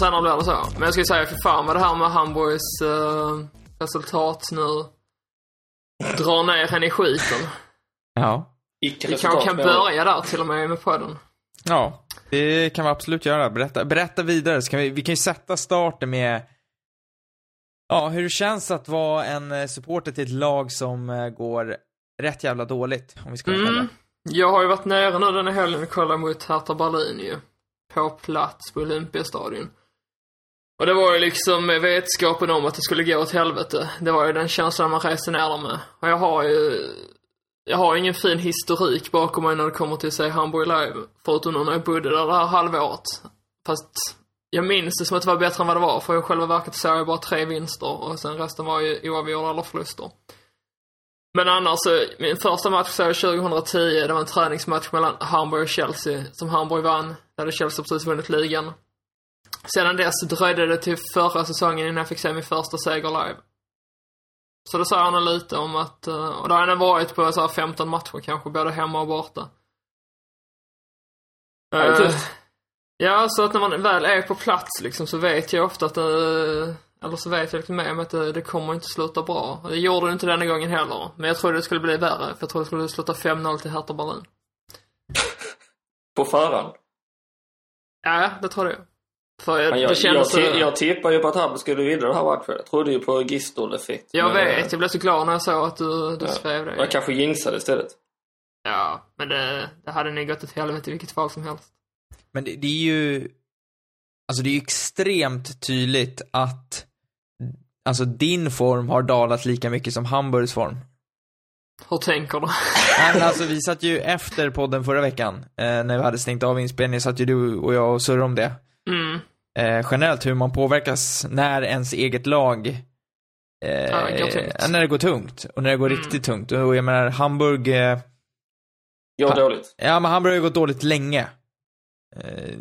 senare blir det så. Men jag ska säga, för fan vad det här med Hamburgs uh, resultat nu drar ner henne i skiten. Ja. Vi kanske kan börja där till och med med podden. Ja, det kan vi absolut göra. Berätta, berätta vidare. Så kan vi, vi kan ju sätta starten med Ja, hur det känns att vara en eh, supporter till ett lag som eh, går rätt jävla dåligt, om vi ska mm. Jag har ju varit nere nu den här helgen och kollat mot Hertha Berlin ju. På plats på Olympiastadion. Och det var ju liksom vetskapen om att det skulle gå åt helvete. Det var ju den känslan man reste ner med. Och jag har ju... Jag har ingen fin historik bakom mig när det kommer till att se Hamburg live. Förutom när jag bodde där det här halvåret. Fast jag minns det som att det var bättre än vad det var, för i själva verket såg jag bara tre vinster och sen resten var ju oavgjorda eller förluster. Men annars, min första match såg jag 2010, det var en träningsmatch mellan Hamburg och Chelsea, som Hamburg vann. Där hade Chelsea precis vunnit ligan. Sedan dess dröjde det till förra säsongen innan jag fick se min första seger live. Så det sa han lite om att, eh, och då har han varit på så 15 matcher kanske, både hemma och borta. Uh, Ja, så att när man väl är på plats liksom så vet jag ofta att det, eller så vet jag liksom med mig att det, det kommer inte sluta bra. Det gjorde det inte denna gången heller. Men jag trodde det skulle bli värre, för jag trodde det skulle sluta 5-0 till Hertha Berlin. på förhand? Ja, det trodde jag. För jag, jag, det kändes jag, jag tippade ju på att Hamburg skulle vinna den här matchen. Jag trodde ju på Gistol-effekt. Jag men, vet, jag blev så glad när jag såg att du, du ja, skrev det. Jag kanske jinxade istället. Ja, men det, det hade nog gått åt helvete i vilket fall som helst. Men det, det är ju, alltså det är ju extremt tydligt att, alltså din form har dalat lika mycket som Hamburgs form. Hur tänker du? Nej men alltså vi satt ju efter podden förra veckan, eh, när vi hade stängt av inspelningen, satt ju du och jag och surrade om det. Mm. Eh, generellt hur man påverkas när ens eget lag eh, ja, när det går tungt. Och när det går mm. riktigt tungt. Och jag menar, Hamburg... Eh, Går dåligt. Ja, men Hamburg har ju gått dåligt länge. Eh,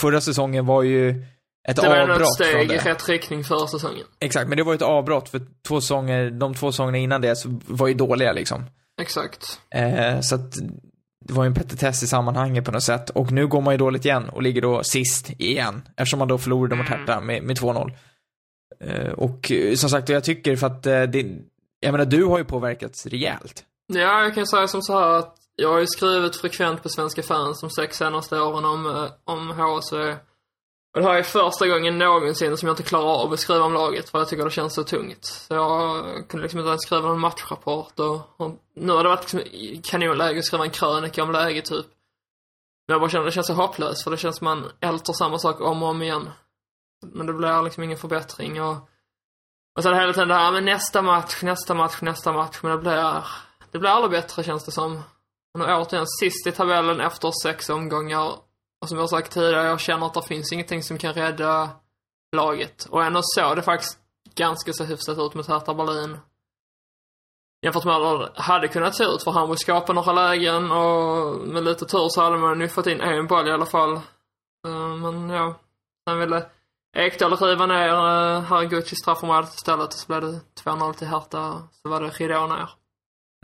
förra säsongen var ju ett avbrott. Det var ett steg i rätt riktning förra säsongen. Exakt, men det var ett avbrott för två säsonger, de två säsongerna innan det så var ju dåliga liksom. Exakt. Eh, så att det var ju en petitess i sammanhanget på något sätt. Och nu går man ju dåligt igen och ligger då sist igen. Eftersom man då förlorade mot mm. Hertha med, med 2-0. Eh, och som sagt, jag tycker för att eh, det, jag menar du har ju påverkats rejält. Ja, jag kan säga som så här att jag har ju skrivit frekvent på Svenska fans de sex senaste åren om, eh, om HSV. Och det här är första gången någonsin som jag inte klarar av att skriva om laget för jag tycker det känns så tungt. Så jag kunde liksom inte ens skriva någon matchrapport och, och nu har det varit liksom kanonläge att skriva en krönika om läget typ. Men jag bara känner att det känns så hopplöst för det känns som man ältar samma sak om och om igen. Men det blir liksom ingen förbättring och och sen hela tiden det här med nästa match, nästa match, nästa match. Men det blir, det blir aldrig bättre känns det som. Och nu återigen sist i tabellen efter sex omgångar. Och som jag sagt tidigare, jag känner att det finns ingenting som kan rädda laget. Och ändå såg det faktiskt ganska så hyfsat ut mot Hertha Berlin. Jämfört med hur det hade kunnat se ut, för Hamburg skapade några lägen och med lite tur så hade man ju fått in en boll i alla fall. Eh, men ja, sen ville Ekdal riva ner uh, Haraguchi straffområdet istället och så blev det 2-0 till Hertha. Så var det ridå ner.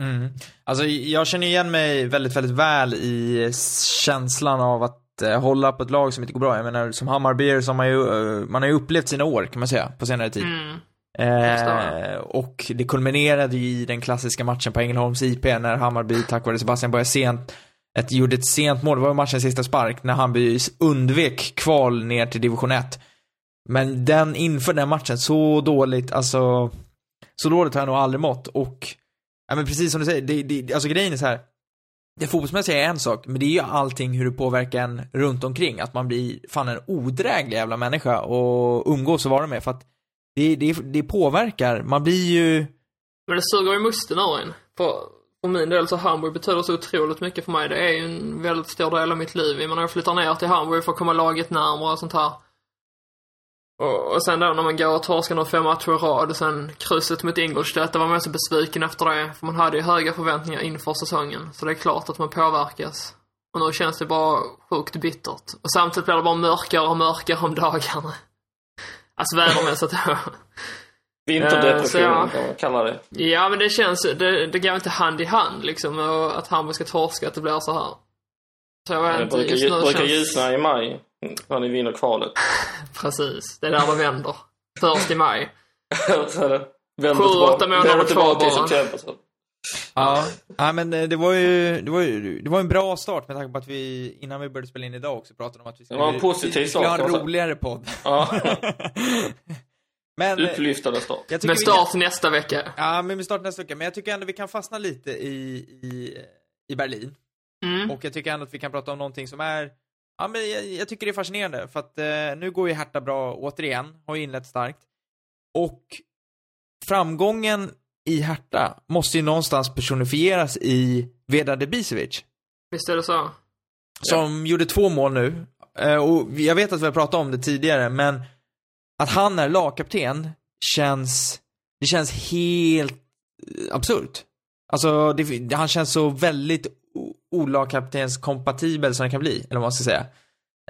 Mm. Alltså jag känner igen mig väldigt, väldigt väl i känslan av att hålla på ett lag som inte går bra. Jag menar, som Hammarby så har man ju, eh, man har ju upplevt sina år kan man säga, på senare tid. Mm. Eh, och det kulminerade ju i den klassiska matchen på Ängelholms IP när Hammarby tack vare Sebastian började sent ett, gjorde ett sent mål, det var matchens sista spark, när Hammarby undvek kval ner till division 1. Men den inför den matchen, så dåligt, alltså, så dåligt har jag nog aldrig mått och Ja men precis som du säger, det, det, alltså grejen är så här. Det fotbollsmässiga är en sak, men det är ju allting hur det påverkar en runt omkring. Att man blir fan en odräglig jävla människa och umgås och vara med för att det, det, det påverkar, man blir ju... Men det suger ju musten ur en. För, för min del så Hamburg betyder så otroligt mycket för mig. Det är ju en väldigt stor del av mitt liv. Jag menar jag flyttar ner till Hamburg för att komma laget närmare och sånt här. Och, och sen då när man går och torskar några fem matcher i rad och sen krysset mot Ingolstadt, då var man så besviken efter det. För man hade ju höga förväntningar inför säsongen. Så det är klart att man påverkas. Och nu känns det bara sjukt bittert. Och samtidigt blir det bara mörkare och mörkare om dagarna. Alltså vädermässigt då. Vinterdepression kan man kalla det. Ja men det känns, det, det går inte hand i hand liksom. Och att Hamburg ska torska, att det blir så här. Så jag vet inte, just nu brukar känns... ljusna i maj. När ni vinner kvalet. Precis, det är där det vänder. Först i maj. Sju, åtta månader kvar bara. Ja, ja men eh, det var, ju, det, var ju, det var en bra start med tanke på att vi, innan vi började spela in idag också, pratade om att vi skulle, Det var en positiv vi skulle ha start, en roligare podd. Ja, men, eh, upplyftande start. Med vi kan- start nästa vecka. Ja, men vi startar nästa vecka. Men jag tycker ändå vi kan fastna lite i, i, i Berlin. Mm. Och jag tycker ändå att vi kan prata om någonting som är, ja men jag, jag tycker det är fascinerande. För att eh, nu går ju Hertha bra återigen, har ju inlett starkt. Och framgången i Hertha måste ju någonstans personifieras i Vedade Bisevic. Visst är det så? Som gjorde två mål nu. Eh, och jag vet att vi har pratat om det tidigare, men att han är lagkapten känns, det känns helt eh, absurt. Alltså, det, han känns så väldigt olagkaptenskompatibel som det kan bli, eller vad man ska säga.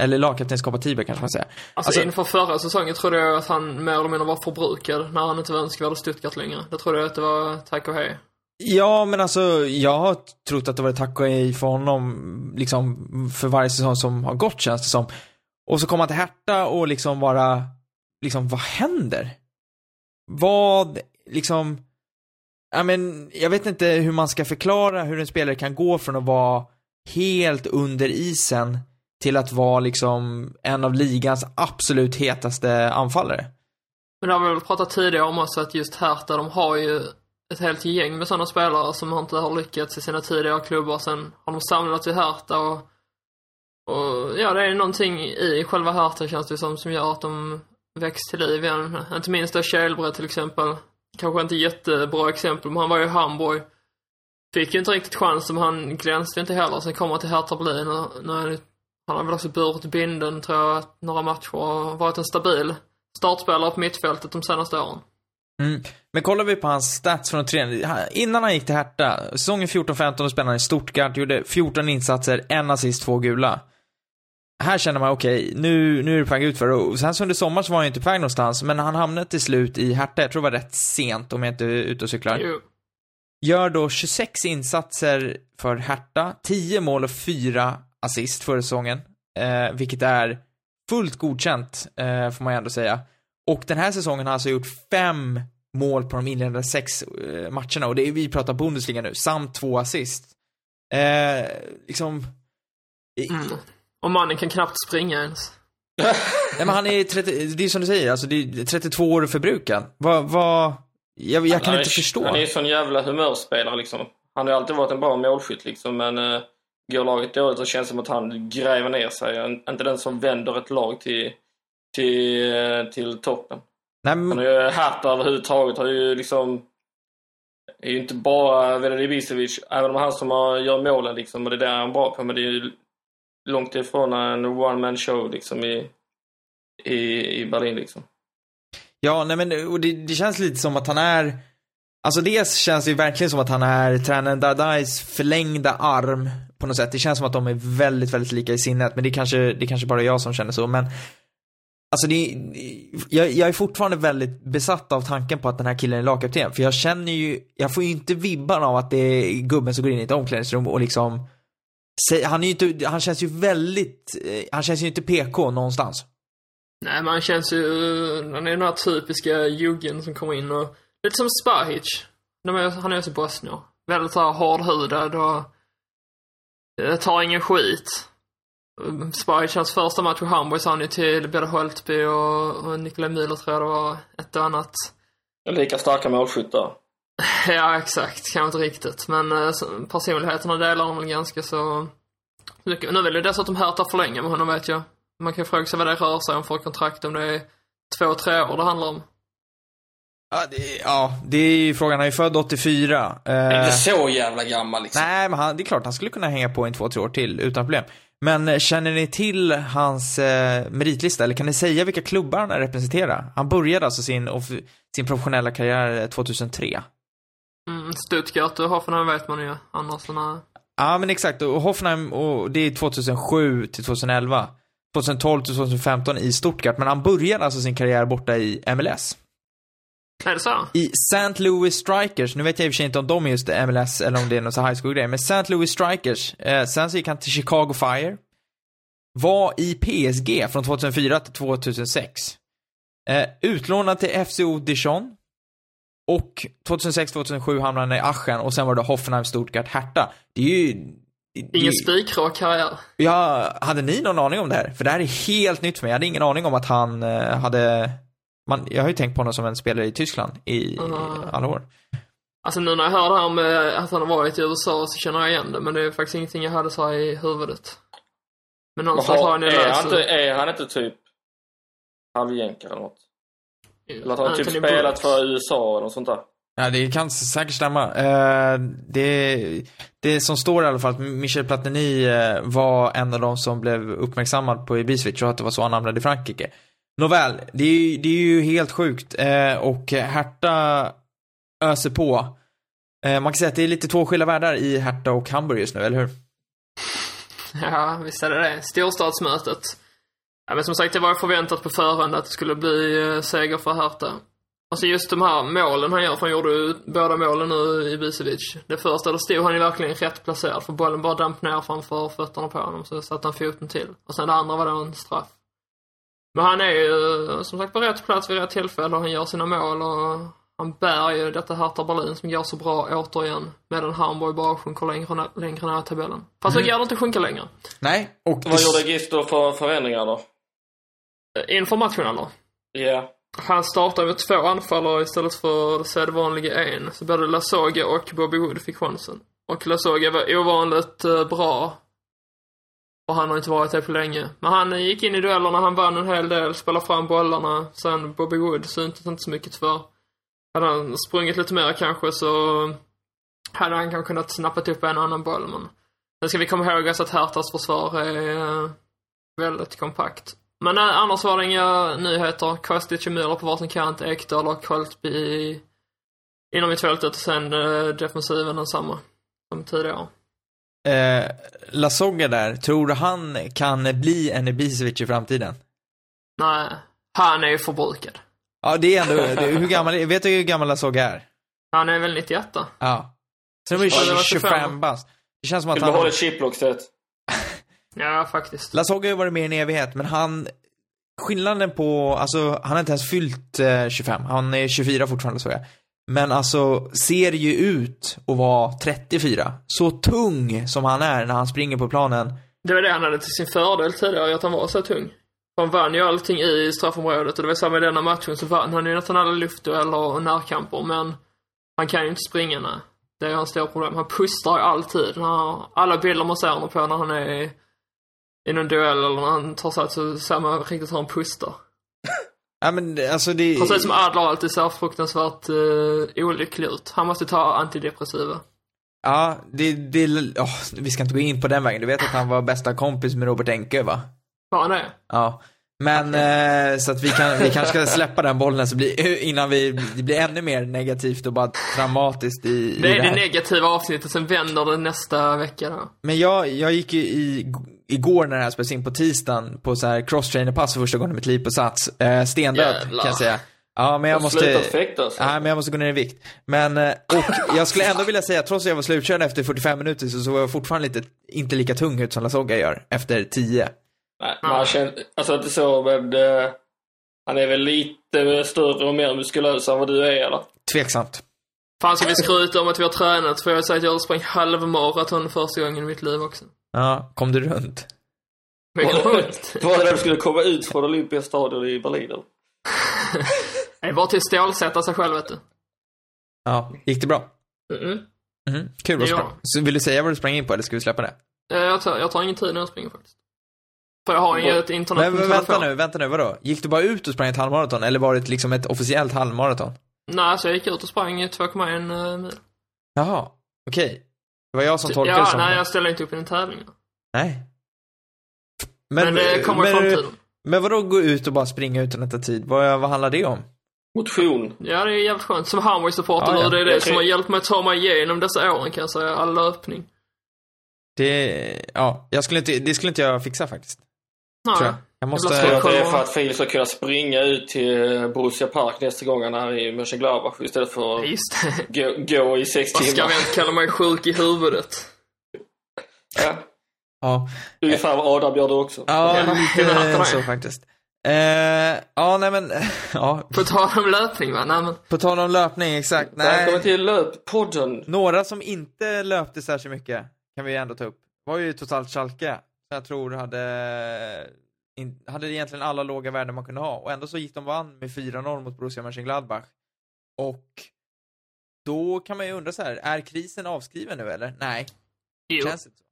Eller lagkaptenskompatibel kanske man säger. Alltså, Alltså- inför förra säsongen trodde jag att han mer eller mindre var förbrukad när han inte var önskvärd i Stuttgart längre. Då trodde jag att det var tack och hej. Ja, men alltså, jag har trott att det var tack och hej för honom, liksom, för varje säsong som har gått känns det som. Och så kommer han till Hertha och liksom bara, liksom, vad händer? Vad, liksom, ja men, jag vet inte hur man ska förklara hur en spelare kan gå från att vara helt under isen till att vara liksom en av ligans absolut hetaste anfallare. Men det har vi väl pratat tidigare om också att just Hertha, de har ju ett helt gäng med sådana spelare som inte har lyckats i sina tidigare klubbar. Sen har de samlats i Hertha och, och ja, det är någonting i själva Hertha känns det som, som gör att de väcks till liv igen. Inte minst då Kjellbred till exempel. Kanske inte jättebra exempel, men han var ju i Hamburg. Fick ju inte riktigt chansen, men han glänste inte heller. Sen kom han till Hertha Berlin och nu han har väl också burit binden, tror jag, några matcher och varit en stabil startspelare på mittfältet de senaste åren. Mm. Men kollar vi på hans stats från träning, innan han gick till Hertha, säsongen 14-15 spelade han i Stuttgart, gjorde 14 insatser, en assist, två gula. Här känner man, okej, nu, nu är det på väg ut för och sen så under sommaren så var han ju inte på väg någonstans, men han hamnade till slut i Hertha, jag tror det var rätt sent om jag inte är ute och cyklar. Jo. Gör då 26 insatser för Hertha, 10 mål och 4 assist förra säsongen. Eh, vilket är fullt godkänt, eh, får man ju ändå säga. Och den här säsongen har han alltså gjort 5 mål på de inledande 6 eh, matcherna. Och det är, vi pratar Bundesliga nu, samt 2 assist. Eh, liksom... Mm. Och mannen kan knappt springa ens. Nej men han är 30, det är som du säger, alltså det är 32 år förbrukad. Vad, vad... Jag, jag kan Han är- inte förstå. Han är ju sån jävla humörspelare liksom. Han har ju alltid varit en bra målskytt liksom, men uh, går laget dåligt så känns det som att han gräver ner sig. Inte den som vänder ett lag till, till, eh, till toppen. Nej, Han men, har ju Hertha överhuvudtaget har ju liksom är ju inte bara Vedran Ibisevic, även om han som har, gör målen liksom, och det är det han är bra på, men det är ju långt ifrån en one man show liksom i, i, i Berlin liksom. Ja, nej men och det, det känns lite som att han är Alltså dels känns det ju verkligen som att han är tränaren Dardais förlängda arm på något sätt. Det känns som att de är väldigt, väldigt lika i sinnet, men det är kanske, det är kanske bara jag som känner så, men Alltså det, jag, jag är fortfarande väldigt besatt av tanken på att den här killen är lagkapten, för jag känner ju, jag får ju inte vibban av att det är gubben som går in i ett omklädningsrum och liksom han är ju inte, han känns ju väldigt, eh, han känns ju inte PK någonstans. Nej, men han känns ju... Han är den här typiska juggen som kommer in och... Lite som Spahic. Är, han är också bosnier. Väldigt så här hårdhudad och... eh, Tar ingen skit. Spahic, hans första match i Hamburg sa han ju till både Holtby och, och Nikolaj Müller tror jag det var. Ett och annat. Lika starka målskyttar. Ja, exakt. Kanske inte riktigt. Men eh, personligheterna delar de väl ganska så mycket. Nu vill ju dessutom Hertha förlänga med honom vet jag. Man kan ju fråga sig vad det rör sig om för kontrakt, om det är två, tre år det handlar om. Ja, det, ja, det är ju frågan. Han är ju född 84. Eh, Inte så jävla gammal liksom. nej, men han, det är klart han skulle kunna hänga på en två, tre år till utan problem. Men eh, känner ni till hans eh, meritlista, eller kan ni säga vilka klubbar han representerar? Han började alltså sin, sin professionella karriär eh, 2003. Stuttgart och Hoffenheim vet man ju. Annars såna... Ja, men exakt. Och Hoffenheim, och det är 2007 till 2011. 2012 till 2015 i Stuttgart, men han började alltså sin karriär borta i MLS. Är det så? I St. Louis Strikers, nu vet jag i och för sig inte om de är just MLS eller om det är någon sån high school-grej, men St. Louis Strikers, eh, sen så gick han till Chicago Fire, var i PSG från 2004 till 2006. Eh, utlånad till FCO Dijon. Och 2006-2007 hamnade han i Aschen och sen var det Hoffenheim, Stuttgart, Hertha. Det är ju... det- Ingen spikrak karriär. Ja, hade ni någon aning om det här? För det här är helt nytt för mig. Jag hade ingen aning om att han eh, hade... Man, jag har ju tänkt på honom som en spelare i Tyskland i Mm. alla år. Alltså nu när jag hör det här med att han har varit i USA så känner jag igen det, men det är faktiskt ingenting jag hade så här i huvudet. Men någonstans har är, han inte, är han inte typ halvjänkare eller något? Eller att han typ spelat Brooks. för USA eller något sånt där? Ja, det kan säkert stämma. Eh, det, det som står i alla fall att Michel Platini eh, var en av de som blev uppmärksammad på Ibisevic och att det var så han hamnade i Frankrike. Nåväl, det är, ju- det är ju helt sjukt eh, och Hertha öser på. Eh, man kan säga att det är lite två skilda världar i Hertha och Hamburg just nu, eller hur? Ja, visst är det det. Storstadsmötet. Ja, men som sagt, det var förväntat på förhand att det skulle bli eh, seger för Hertha. Och så just de här målen han gör, för han gjorde ju båda målen nu i Bisevic. Det första, då stod han ju verkligen rätt placerad, för bollen bara damp ner framför fötterna på honom, så satte han foten till. Och sen det andra var då en straff. Men han är ju eh, som sagt på rätt plats vid rätt tillfälle och han gör sina mål och han bär ju detta Hertha Berlin som går så bra återigen. Medan Hamburg bara sjunker längre, längre ner i tabellen. Fast går det inte sjunka längre. Nej. Och Vad gjorde Gisto för förändringar då? Eh, Inför matchen eller? Ja. Han startar med två anfallare istället för det sedvanliga en. Så både Lasoga och Bobby Wood fick chansen. Och Lasoga var ovanligt eh, bra. Och han har inte varit det på länge. Men han eh, gick in i duellerna, han vann en hel del, spelade fram bollarna. Sen Bobby Wood syntes inte så mycket för. Hade han sprungit lite mer kanske så hade han kanske kunnat snappat upp en annan boll. Men sen ska vi komma ihåg också att Herthas försvar är väldigt kompakt. Men eh, annars var det inga nyheter. Kostic och Müller på varsin kant, Ekdal och Holtby i- inom mittfältet och sen eh, defensiven densamma som tidigare. eh, Lasogga där, tror du han kan bli en Ibisevic i framtiden? Nej, han är ju förbrukad. Ja, det är ändå, det, hur gammal, vet du hur gammal Lasogga är? Han är väl 91 Ja. Så de är Ja, det var 25 25 bast. Det känns som att Vill han... behålla chiplock-sätt. Ja, faktiskt. Lasogga har ju varit med i en evighet, men han... Skillnaden på, alltså han har inte ens fyllt eh, 25. Han är 24 fortfarande så jag. Men alltså, ser ju ut att vara 34. Så tung som han är när han springer på planen. Det var det han hade till sin fördel tidigare, att han var så tung. Han vann ju allting i straffområdet och det var samma i denna matchen så vann han ju nästan alla luftdueller och närkamper men han kan ju inte springa nej. Det är hans stora problem. Han pustar ju alltid. Han har alla bilder man ser honom på när han är i, någon duell eller när han tar sig så ser man riktigt hur han pustar. Ja men alltså det... Precis som Adler alltid ser fruktansvärt uh, olycklig ut. Han måste ta antidepressiva. Ja, det, det, åh, vi ska inte gå in på den vägen. Du vet att han var bästa kompis med Robert Enke va? Han det? Ja. Men, eh, så att vi, kan, vi kanske ska släppa den bollen så blir, innan vi, det blir ännu mer negativt och bara dramatiskt i, i Det är det här. negativa avsnittet, sen vänder det nästa vecka då. Men jag, jag gick ju i, igår när det här spelades in på tisdagen på så här cross-trainer-pass för första gången i mitt liv på Sats. Eh, stendöd Jävlar. kan jag säga. Ja, men jag måste... Slutat fäktas. Nej, men jag måste gå ner i vikt. Men, eh, och jag skulle ändå vilja säga, trots att jag var slutkörd efter 45 minuter så såg jag fortfarande lite, inte lika tung ut som Lasogga gör efter 10. Nej, men han känner, alltså inte så, men eh, han är väl lite större och mer muskulös än vad du är eller? Tveksamt. Fan ska vi skryta om att vi har tränat? För jag sagt att jag sprang halvmaraton första gången i mitt liv också. Ja, kom du runt? Men jag runt. Var det när du skulle komma ut från Olympia stadion i Berlin eller? Är bara till att stålsätta sig själv vet du. Ja, gick det bra? Mm. Mhm, Kul, vad Ja. Så vill du säga vad du sprang in på eller ska vi släppa det? Eh, Jag tar, jag tar ingen tid när jag springer faktiskt. För jag har inget internet Men, men vänta nu, vänta nu, vadå? Gick du bara ut och sprang ett halvmaraton eller var det liksom ett officiellt halvmaraton? Nej, så jag gick ut och sprang 2,1 mil. Jaha, okej. Det var jag som tolkade Ja, det som... nej jag ställer inte upp i en tävling. Nej. Men, det kommer i men, framtiden. men vadå gå ut och bara springa utan att ta tid? Vad, vad handlar det om? Motion. Ja, det är jävligt skönt. Som Hammarby-supporter Ja, ja. det är det Jag som har hjälpt mig att ta mig igenom dessa åren kan jag säga. All löpning. Det, ja, jag skulle inte, det skulle inte jag fixa faktiskt. Tror jag. Jag måste... Jävla Tror att det är för att Filip ska kunna springa ut till Borussia Park nästa gång han är i Mönchengladbach istället för att gå, gå i sex Vad ska timmar. vi kalla mig sjuk i huvudet? Ja. Ja, Ungefär vad Adam gör det också. ja det lite det. så faktiskt. Eh, ja, nej men, ja, På tal om löpning va? Nej men, på tal om löpning, exakt. Välkommen till löppodden. några som inte löpte särskilt mycket, kan vi ändå ta upp, var ju totalt Schalke. Som jag tror hade, in, hade egentligen alla låga värden man kunde ha. Och ändå så gick de vann med 4-0 mot Borussia Mönchengladbach. Och då kan man ju undra så här, är krisen avskriven nu eller? Nej, jo. känns inte så.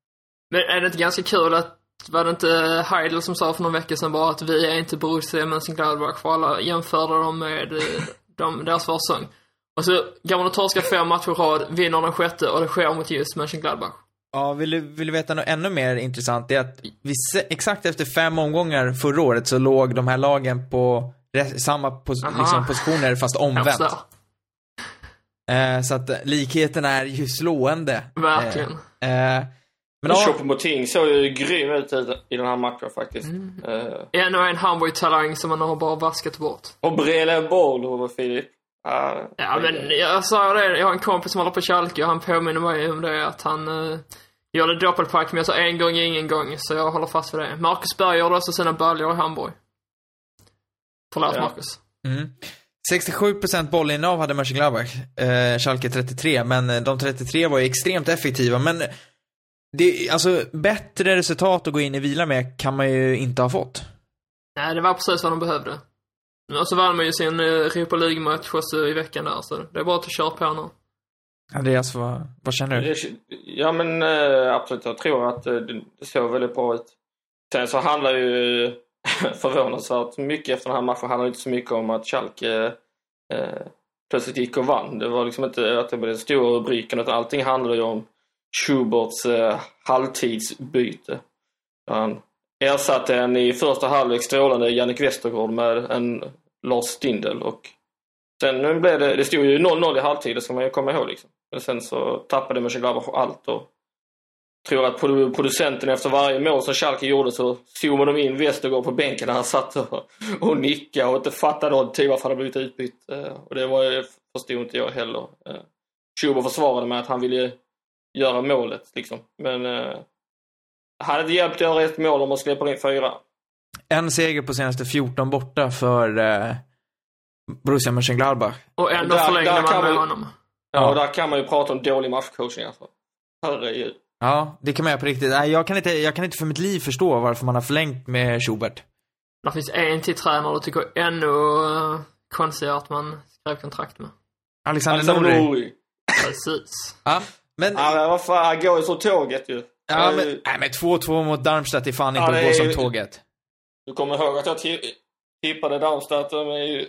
Men är det inte ganska kul att, var det inte Heidel som sa för någon vecka sedan bara att vi är inte Borussia Mönchengladbach för alla jämförde dem med eh, de, deras försäsong. Och så går man och torskar fem matcher i rad, vinner den sjätte och det sker mot just Mönchengladbach. Ja, vill du, vill du veta något ännu mer intressant? Det är att vi, se- exakt efter fem omgångar förra året så låg de här lagen på samma pos, Aha. liksom, positioner fast omvänt. Eh, så att eh, likheten är ju slående. Verkligen. Eh, eh, men ja, Choupo-Moting såg ju grym ut i- i den här matchen faktiskt. Eh, Ännu en Hamburg-talang som man har bara vaskat bort. och Brele Boll, Filip. Ja, Ja, men jag sa det, jag har en kompis som håller på Schalke och han påminner mig om det att han uh, gjorde doppelpack, men jag sa en gång ingen gång, så jag håller fast vid det. Marcus Berg gjorde också sina baljor i Hamburg. Förlåt Ja. Marcus. mm. 67% bollinnehav hade Mönchengladbach, eh, Schalke 33, men eh, de 33 var ju extremt effektiva, men det, alltså bättre resultat att gå in i vila med kan man ju inte ha fått. Nej, det var precis vad de behövde. Och så vann man ju sin uh, Europa League-match i veckan där, så det är bara att köra på nu. Andreas, vad, vad känner du? Ja men eh, absolut, jag tror att eh, det såg väldigt bra ut. Sen så handlar ju förvånansvärt mycket efter den här matchen handlar inte så mycket om att Schalke eh, plötsligt gick och vann. Det var liksom inte att det blev den stora rubriken utan allting handlade ju om Schuberts eh, halvtidsbyte. Han ersatte en i första halvlek strålande Jannik Westergaard med en Lars Stindl och sen nu blev det, det stod ju 0-0 i halvtid, det ska man ju komma ihåg liksom. Men sen så tappade Mönchengladbach allt och tror att produ- producenten efter varje mål som Schalke gjorde så zoomade de in Westergaard på bänken när han satt och, och nickade och inte fattade någonting varför han hade blivit utbytt. Eh, Och det var, förstod inte jag heller. Eh, Schuber försvarade med att han ville göra målet liksom. Men eh, han hade inte hjälpt att göra ett mål om man släpper in fyra. En seger på senaste 14 borta för eh, Borussia Mönchengladbach. Och ändå Där- förlängde där man med vi- honom. Ja. Ja. Och där kan man ju prata om dålig matchcoaching alltså. Herregud. Ja, det kan man göra på riktigt. Nej, jag kan inte, jag kan inte för mitt liv förstå varför man har förlängt med Schubert. Det finns en till tränare du tycker är ännu uh, konstigare att man skrev kontrakt med. Alexander Alexander. Nordi. Precis. Ja, men, Ja men vad fan, han går ju som tåget ju. ja, Eh, men, nej, men 2-2 mot Darmstadt är fan Ja, inte det att gå som ju- tåget. Du kommer ihåg att jag ti- tippade Darmstadt, de är ju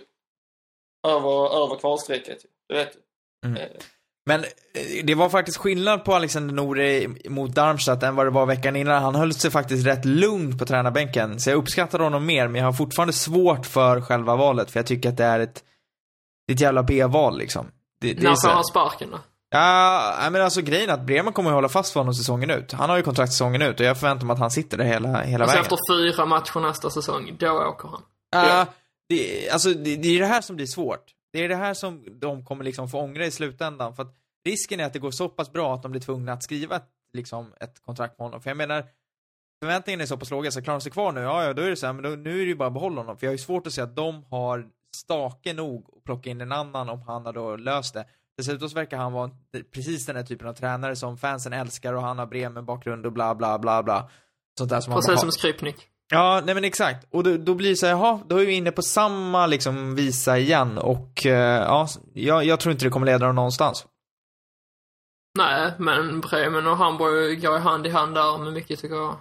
över, över kvalstrecket. Det vet du. Mm. Eh, Men eh, det var faktiskt skillnad på Alexander Nordi mot Darmstadt än vad det var veckan innan. Han höll sig faktiskt rätt lugn på tränarbänken. Så jag uppskattar honom mer, men jag har fortfarande svårt för själva valet, för jag tycker att det är ett, ett jävla B-val liksom. Det, det är När får han sparken då? Ja, men alltså grejen är att Bremen kommer att hålla fast för honom säsongen ut. Han har ju kontrakt säsongen ut och jag förväntar mig att han sitter där hela, hela Och så vägen. efter fyra matcher nästa säsong, då åker han. Ja, det, alltså det, det är det här som blir svårt. Det är det här som de kommer liksom få ångra i slutändan. För att risken är att det går så pass bra att de blir tvungna att skriva ett, liksom, ett kontrakt med honom. För jag menar, förväntningen är så pass låga, så klarar de sig kvar nu, ja, ja då är det så här, men då, nu är det ju bara att behålla honom. För jag har ju svårt att se att de har stake nog att plocka in en annan om han har då löst det. Dessutom så verkar han vara precis den här typen av tränare som fansen älskar och han har Bremen-bakgrund och bla bla bla bla. Sånt där som man Precis har. som Skripnik. Ja, nej men exakt. Och då, då blir det så här, jaha, då är vi inne på samma liksom visa igen och eh, ja, jag, jag tror inte det kommer leda dem någonstans. Nej, men Bremen och Hamburg går ju hand i hand där med mycket tycker jag.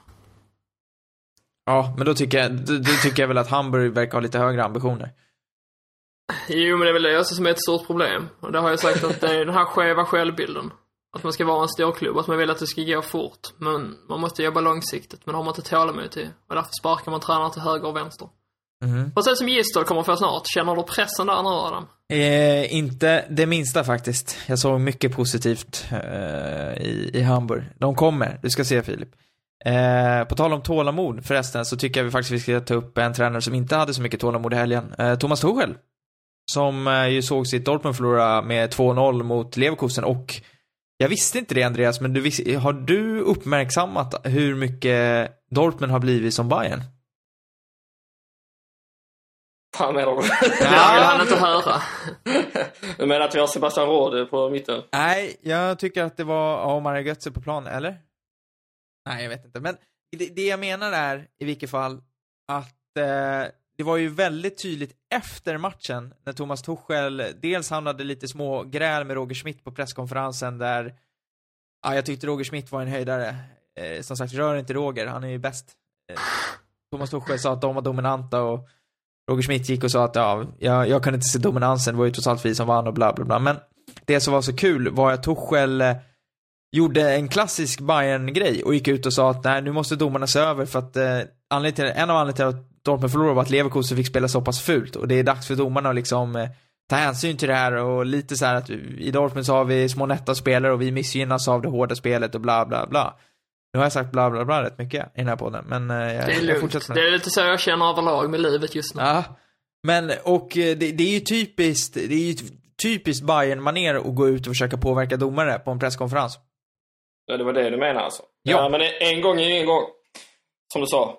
Ja, men då tycker jag, då, då tycker jag väl att Hamburg verkar ha lite högre ambitioner. Jo, men det är väl det också som är ett stort problem. Och det har jag sagt att det är den här skeva självbilden. Att man ska vara en storklubb, att man vill att det ska gå fort. Men man måste jobba långsiktigt, men det har man inte tålamod till. Och därför sparkar man tränare till höger och vänster. Mhm. Precis som Gistol kommer få snart. Känner du pressen där nu Adam? Eh, inte det minsta faktiskt. Jag såg mycket positivt eh, i, i Hamburg. De kommer, du ska se Filip. Eh, på tal om tålamod förresten så tycker jag vi faktiskt vi ska ta upp en tränare som inte hade så mycket tålamod i helgen. Eh, Thomas Tuchel. Som eh, ju såg sitt Dortmund förlora med 2-0 mot Leverkusen och Jag visste inte det Andreas, men du vis- har du uppmärksammat hur mycket Dortmund har blivit som Bayern? Fan menar du? Det vill han inte höra. Du menar att vi har Sebastian Råde på mitten? Nej, jag tycker att det var Omar Götze på plan, eller? Nej, jag vet inte. Men det, det jag menar är, i vilket fall, att eh, det var ju väldigt tydligt efter matchen, när Thomas Tuchel dels hamnade lite små gräl med Roger Schmidt på presskonferensen där, ja, jag tyckte Roger Schmidt var en höjdare. Eh, som sagt, rör inte Roger, han är ju bäst. Eh, Thomas Tuchel sa att de var dominanta och Roger Schmidt gick och sa att ja, jag, jag kunde inte se dominansen, det var ju trots allt vi som vann och bla bla bla. Men det som var så kul var att Tuchel eh, gjorde en klassisk bayern grej och gick ut och sa att nej, nu måste domarna se över för att eh, anledningen till, en av anledningarna till att Dortmund förlorade var att Leverkusen fick spela så pass fult och det är dags för domarna att liksom eh, ta hänsyn till det här och lite så här att i Dortmund så har vi små nätta spelare och vi missgynnas av det hårda spelet och bla bla bla. Nu har jag sagt bla bla bla rätt mycket i den här podden, men eh, jag, Det är jag fortsätter med Det är lite så jag känner överlag med livet just nu. Ja, men och eh, det, det är ju typiskt, det är ju typiskt bayern maner att gå ut och försöka påverka domare på en presskonferens. Ja, det var det du menar alltså? Ja. Ja, men en gång är ingen gång. Som du sa.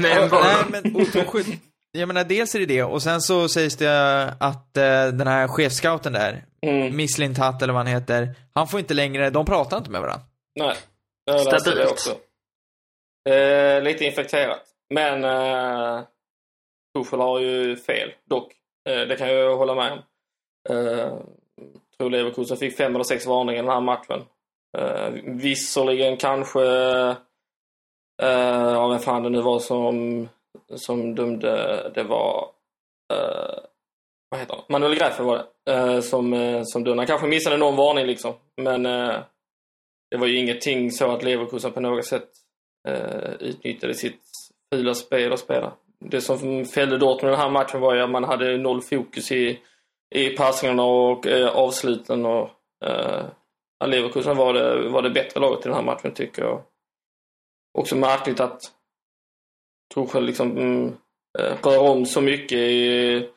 Med en gång. Nej, men och Tuchel- jag menar dels är det det och sen så sägs det att eh, den här chefscouten där, Mm. Misslintat eller vad han heter, han får inte längre, de pratar inte med varandra. Nej, jag läste Stabilt. det också. Eh, lite infekterat. Men eh, Tuchel har ju fel, dock. Eh, det kan jag hålla med om. Eh, tror Leverkusen fick fem eller sex varningar i den här matchen. Eh, visserligen kanske Uh, ja, vem fan det nu var som, som dömde, det var Uh, vad heter han? Manuel Greifer var det. Uh, som, uh, som dömde. Han kanske missade någon varning liksom. Men det var ju ingenting så att Leverkusen på något sätt utnyttjade sitt fula spel och spela. Det som fällde Dortmund i den här matchen var ju att man hade noll fokus i, i passningarna och eh, avsluten och eh, ja, Leverkusen var det, var det bättre laget i den här matchen tycker jag. Också märkligt att Torshäll liksom mm, eh, rör om så mycket i,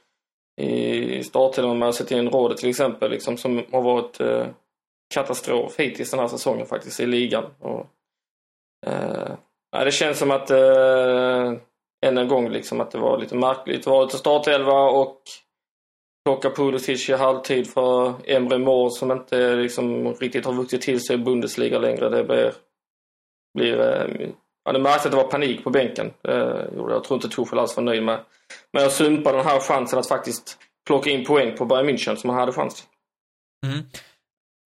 i startelvan med att sätta in rådet till exempel liksom, som har varit eh, katastrof hittills den här säsongen faktiskt i ligan. Och, eh, det känns som att eh, än en gång liksom att det var lite märkligt. Varit till startelva och plocka Pulisic i halvtid för Emre Mor som inte liksom riktigt har vuxit till sig i Bundesliga längre. Det blir, blir eh, ja, det märktes att det var panik på bänken. Eh, jag tror inte Tuchel alls var nöjd med. Men jag sumpar den här chansen att faktiskt plocka in poäng på Bayern München som han hade chans till. Mm.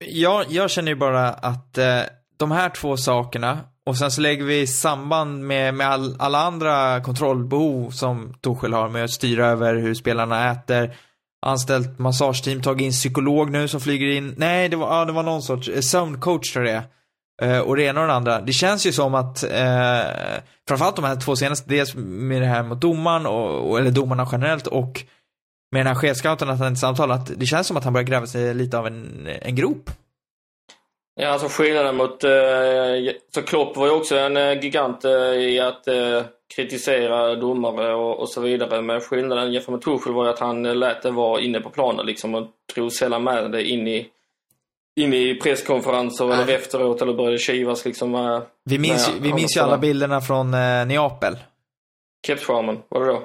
Jag, jag känner ju bara att eh, de här två sakerna och sen så lägger vi samband med, med all, alla andra kontrollbehov som Torshäll har med att styra över hur spelarna äter, anställt massageteam, tagit in psykolog nu som flyger in, nej det var, ja, det var någon sorts eh, sömncoach tror jag det är. Eh, och det ena och det andra. Det känns ju som att, eh, framförallt de här två senaste, dels med det här mot domaren, och, och, eller domarna generellt och med den här chefscouten att han inte samtalar, att det känns som att han börjar gräva sig lite av en, en grop. Ja, alltså skillnaden mot... Eh, så Klopp var ju också en eh, gigant eh, i att eh, kritisera domare och, och så vidare. Men skillnaden jämfört med Tuchel var ju att han eh, lät det vara inne på planen liksom och drog sällan med det in i, in i presskonferenser eller efteråt eller började kivas liksom med... Vi minns, Nej, ju- vi minns ju alla bilderna från eh, Neapel. Kepsskärmen, var det då?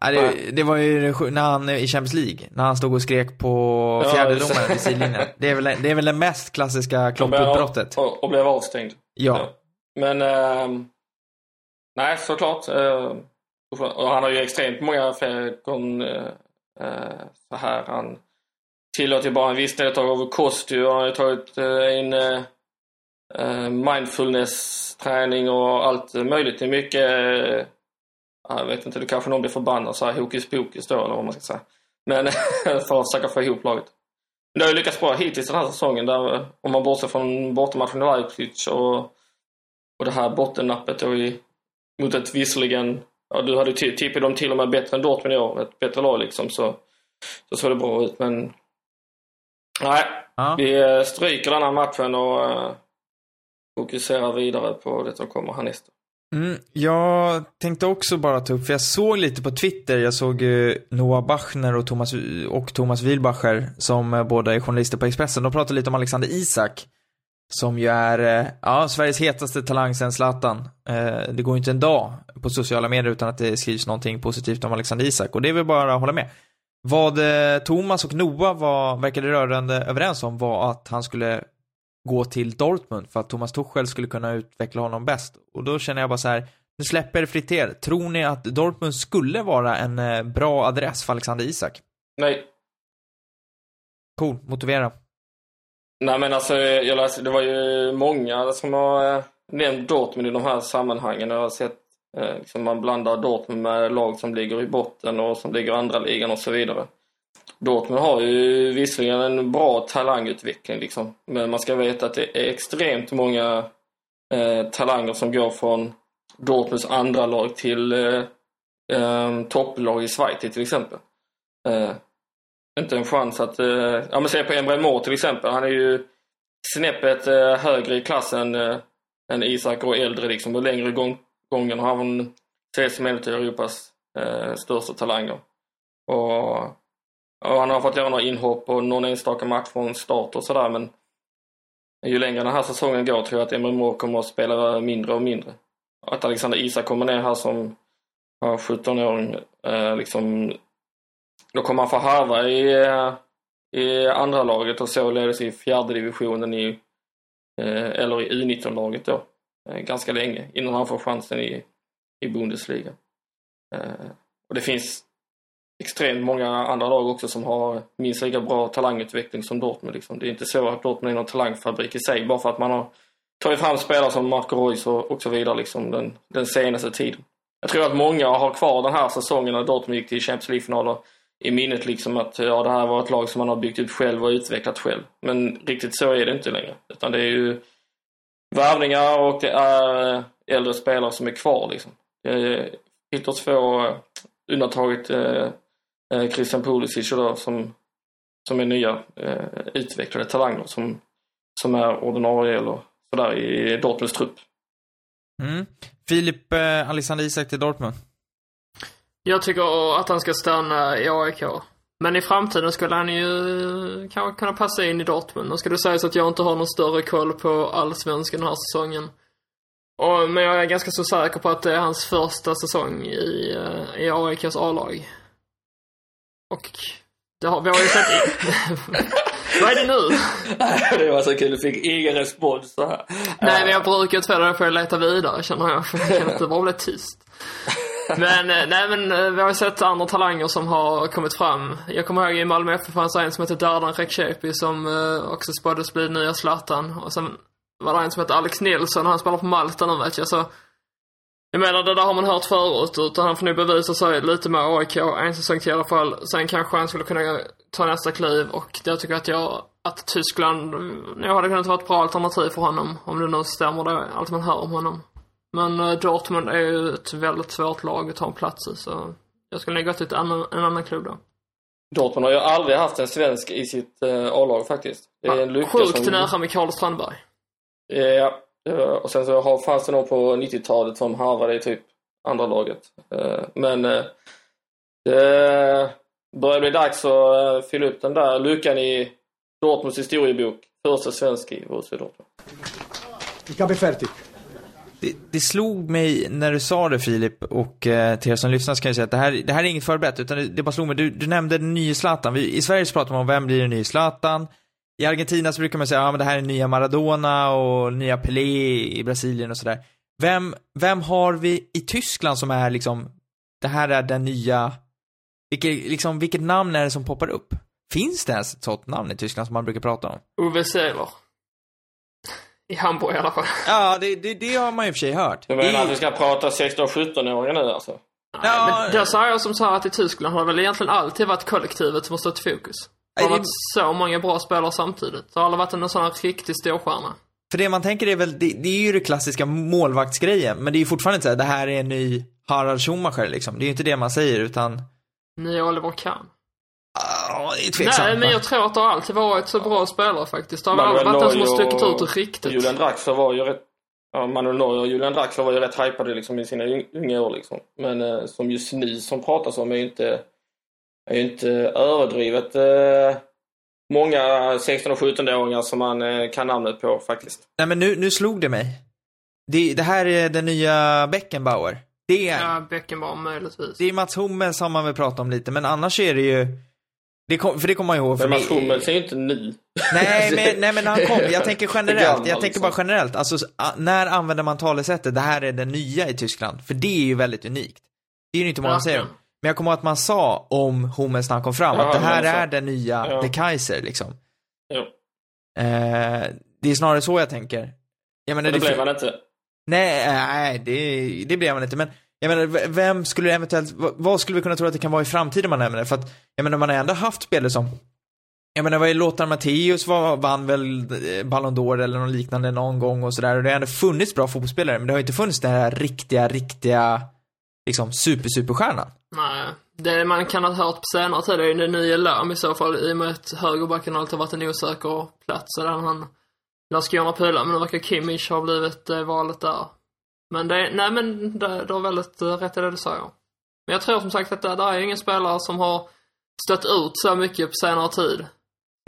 Ja, det, det var ju när han, i Champions League, när han stod och skrek på Ja, fjärdedomaren vid sidlinjen. Det är väl, det är väl det mest klassiska Klopp-utbrottet. Och, och blev avstängd. Ja. Men... ehm, nej, såklart. Eh, och han har ju extremt många fler eh, eh, så här. Han tillåter ju bara en viss del av kost. ju. Har ju tagit eh, in eh, eh, mindfulness-träning och allt möjligt. Det är mycket... Jag vet inte, det kanske någon blir förbannad så här hokus pokus då, eller vad man ska säga. Men för att försöka få ihop laget. Men det har ju lyckats bra hittills den här säsongen. Där, om man bortser från bortamatchen i Leipzig och, och det här bottennappet då i, mot ett visserligen, ja du hade tippat dem till och med bättre än Dortmund i år, ett bättre lag liksom, så, så såg det bra ut. Men nej, Ja. vi eh, stryker den här matchen och eh, fokuserar vidare på det som kommer härnäst. Mm, jag tänkte också bara ta upp, för jag såg lite på Twitter, jag såg ju Noah Bachner och Thomas, och Thomas Wilbacher, som eh, båda är journalister på Expressen, de pratade lite om Alexander Isak. Som ju är, eh, ja, Sveriges hetaste talang sen Zlatan. Eh, det går inte en dag på sociala medier utan att det skrivs någonting positivt om Alexander Isak, och det är väl bara att hålla med. Vad Thomas och Noah var, verkade rörande överens om var att han skulle gå till Dortmund för att Thomas Tuchel skulle kunna utveckla honom bäst. Och då känner jag bara så här, nu släpper det fritt er. Tror ni att Dortmund skulle vara en eh, bra adress för Alexander Isak? Nej. Cool, motivera. Nej men alltså, jag läste, det var ju många som har eh, nämnt Dortmund i de här sammanhangen. Jag har sett eh, Eh, liksom man blandar Dortmund med lag som ligger i botten och som ligger i andra ligan och så vidare. Dortmund har ju visserligen en bra talangutveckling liksom. Men man ska veta att det är extremt många eh, talanger som går från Dortmunds andra lag till eh, eh, topplag i Schweiz till exempel. Eh, inte en chans att... Eh, ja men se på Emre Mor till exempel. Han är ju snäppet eh, högre i klassen eh, än Isak och äldre liksom. Och längre gång, gången har han tre som en av Europas eh, största talanger. Och och han har fått göra några inhopp och någon enstaka match från start och sådär men ju längre den här säsongen går tror jag att Emre Mor kommer att spela mindre och mindre. Att Alexander Isak kommer ner här som 17-åring, eh, liksom, då kommer han få harva i, eh, i andra laget och således i fjärde divisionen i, eh, eller i U19-laget då, Eh, ganska länge innan han får chansen i, i Bundesliga. Eh, och det finns extremt många andra lag också som har minst lika bra talangutveckling som Dortmund. Liksom. Det är inte så att Dortmund är någon talangfabrik i sig bara för att man har tagit fram spelare som Marco Reus och, och så vidare liksom, den, den senaste tiden. Jag tror att många har kvar den här säsongen när Dortmund gick till Champions League-finaler i minnet liksom att ja, det här var ett lag som man har byggt upp själv och utvecklat själv. Men riktigt så är det inte längre. Utan det är ju värvningar och det är äldre spelare som är kvar liksom. Det är ytterst få, undantaget eh, eh, Christian Pulisic då, som, som är nya eh, utvecklade talanger som, som är ordinarie eller sådär i Dortmunds trupp. Mm. Filip eh, Alexander Isak till Dortmund? Jag tycker att han ska stanna i AIK. Men i framtiden skulle han ju kanske kunna passa in i Dortmund. Nu ska det sägas att jag inte har någon större koll på allsvenskan den här säsongen. Och, men jag är ganska så säker på att det är hans första säsong i, eh, i AIKs A-lag. Och det har, vi har ju sett... Vad är det nu? det var så kul, du fick ingen respons så här. Nej, men jag brukar inte få det, får jag leta vidare känner jag. För jag att det bara blev tyst. Men, eh, nej men eh, vi har ju sett andra talanger som har kommit fram. Jag kommer ihåg i Malmö FF fanns en som hette Dardan Rekcepi som eh, också spåddes bli nya Zlatan. Och sen var det en som hette Alex Nilsson, han spelar på Malta nu vet jag. Så jag menar, det där har man hört förut, utan han får nu bevisa sig lite med AIK, en säsong till i alla fall. Sen kanske han skulle kunna ta nästa kliv och jag tycker att jag, att Tyskland, nog hade kunnat vara ett bra alternativ för honom, om det nu stämmer det, allt man hör om honom. Men uh, Dortmund är ju ett väldigt svårt lag att ta en plats i, så jag skulle nog gå till en, en annan klubb då. Dortmund har ju aldrig haft en svensk i sitt uh, A-lag faktiskt. Det är en lucka Sjukt som... nära Mikael Strandberg. Ja, Eh, och sen så har, fanns det nog på 90-talet som harvade i typ andra laget. Eh, men eh, det börjar bli dags att fylla upp den där luckan i Dortmunds historiebok. Första svensk i Borussia Dortmund. Vi kan bli färdigt. Det, det, slog mig när du sa det Filip och eh, till er som lyssnar så kan jag säga att det här, det här är inget förberett utan det, det bara slog mig. Du, du nämnde den nya Zlatan. Vi, I Sverige så pratar man om vem blir den nya Zlatan? I Argentina så brukar man säga, ja men det här är nya Maradona och nya Pelé i Brasilien och sådär. Vem, vem har vi i Tyskland som är liksom, det här är den nya, vilket, liksom, vilket namn är det som poppar upp? Finns det ens ett sådant namn i Tyskland som man brukar prata om? Uwe Seeler. I Hamburg i alla fall. Ja, det, det, det har man ju i och för sig hört. Du menar I... att vi ska prata 16-17-åringar nu alltså? Ja, men då sa jag som sa att i Tyskland har det väl egentligen alltid varit kollektivet som har stått i fokus. Det har varit så många bra spelare samtidigt. Det har aldrig varit en sån här riktig storstjärna. För det man tänker är väl, det, det är ju det klassiska målvaktsgrejen, men det är ju fortfarande inte så här, det här är en ny Harald Schumacher liksom. Det är ju inte det man säger, utan... Ny Oliver Kahn. Ja, det är tveksamt. Nej, men jag tror att det har alltid varit så bra spelare faktiskt. Det har aldrig varit den som har stuckit ut riktigt. Julian Draxler var ju rätt... ja, Manuel Neuer och Julian Draxler var ju rätt hypade liksom, i sina unga år. Liksom. Men eh, som just nu som pratas om är ju inte, är ju inte överdrivet eh, många 16 och 17-åringar som man eh, kan namnet på faktiskt. Nej men nu, nu slog det mig. Det, det här är den nya Beckenbauer. Det är, Ja, Beckenbauer möjligtvis. det är Mats Hummels som man vill prata om lite, men annars är det ju det kom, för det kommer man ihåg. Men för Mats det- Hummels är ju inte ny. Nej men, nej men han kom, jag tänker generellt, jag tänker liksom. bara generellt. Alltså, när använder man talesättet, det här är det nya i Tyskland? För det är ju väldigt unikt. Det är ju inte många som säger. Men jag kommer ihåg att man sa om Hummels när han kom fram, Ja, att det här men är den nya Ja. The Kaiser liksom. Jo. Eh, det är snarare så jag tänker. Jag menar, Men det det blev han inte. Nej, nej det, det blev man inte. Men jag menar, vem skulle eventuellt, vad, skulle vi kunna tro att det kan vara i framtiden man nämner det? För att, jag menar, man har ändå haft spelare som, jag menar, vad är Lothar Matthäus var, vann väl eh, Ballon d'Or eller något liknande någon gång och sådär. Och det har ändå funnits bra fotbollsspelare, men det har inte funnits den här riktiga, riktiga, liksom super, superstjärnan. Nej. Det man kan ha hört på senare tid är ju den nya Lam i så fall, i och med att högerbacken alltid varit en osäker plats. Så där han Landskrona pula, men nu verkar Kimmich ha blivit eh, valet där. Men det, nej men det, det har väldigt eh, rätt i det du säger. Men jag tror som sagt att det, det är ingen spelare som har stött ut så mycket på senare tid.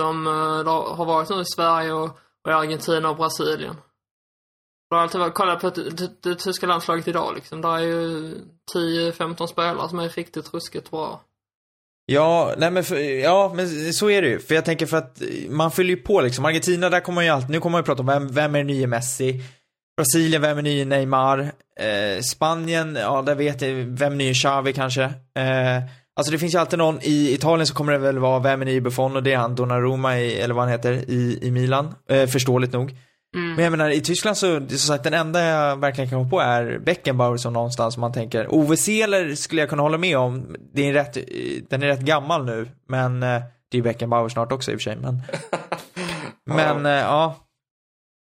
Som eh, det har varit nu i Sverige och, och i Argentina och Brasilien. Det har alltid varit, kolla på det, det, det tyska landslaget idag liksom. Där är ju 10-15 spelare som är riktigt ruskigt bra. Ja, nej men, för, ja, men så är det ju. För jag tänker för att man fyller ju på liksom. Argentina, där kommer man ju alltid, nu kommer man ju prata om vem, vem är den nye Messi? Brasilien, vem är nye Neymar? Eh, Spanien, ja där vet jag, vem är nye Xavi kanske? Eh, alltså det finns ju alltid någon, i Italien så kommer det väl vara, vem är nye Buffon? Och det är han Donnarumma i, eller vad han heter, i, i Milan. Eh, förståeligt nog. Mm. Men jag menar, i Tyskland så, som sagt, den enda jag verkligen kan komma på är Beckenbauer som någonstans man tänker. Ove Seeler skulle jag kunna hålla med om. Det är rätt, den är rätt gammal nu, men eh, det är ju Beckenbauer snart också i och för sig. Men, men eh, ja,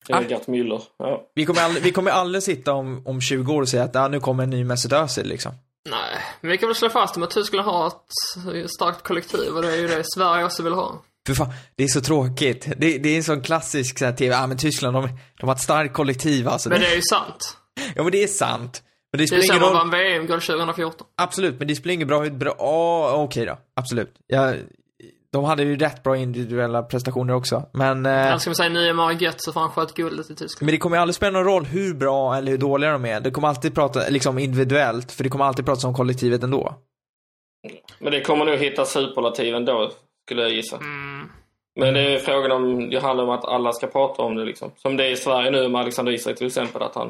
Ah. Gert Müller. Ja. vi kommer, aldrig, vi kommer aldrig sitta om, om 20 år och säga att ah, nu kommer en ny Mesut Özil liksom. Nej, men vi kan väl slå fast att Tyskland har ett starkt kollektiv och det är ju det Sverige också vill ha. För fan, det är så tråkigt. Det, det är en sån klassisk så här, TV, ah, men Tyskland, de, de har ett starkt kollektiv alltså. Men det är ju sant. Ja men det är sant. Men det spelar ingen roll. vann VM-guld 2014. Absolut, men det spelar ingen bra hur bra, oh, okej då, absolut. Jag, de hade ju rätt bra individuella prestationer också, men, eh, Jag ska säga Neymar Götze för han sköt guldet i Tyskland. men det kommer ju aldrig spela någon roll hur bra eller hur dåliga de är. Det kommer alltid prata, liksom individuellt, för det kommer alltid prata om kollektivet ändå. Men det kommer nog hitta superlativ ändå, skulle jag gissa. Mm. Men det är frågan om, det handlar om att alla ska prata om det liksom. Som det är i Sverige nu med Alexander Isak till exempel, att han,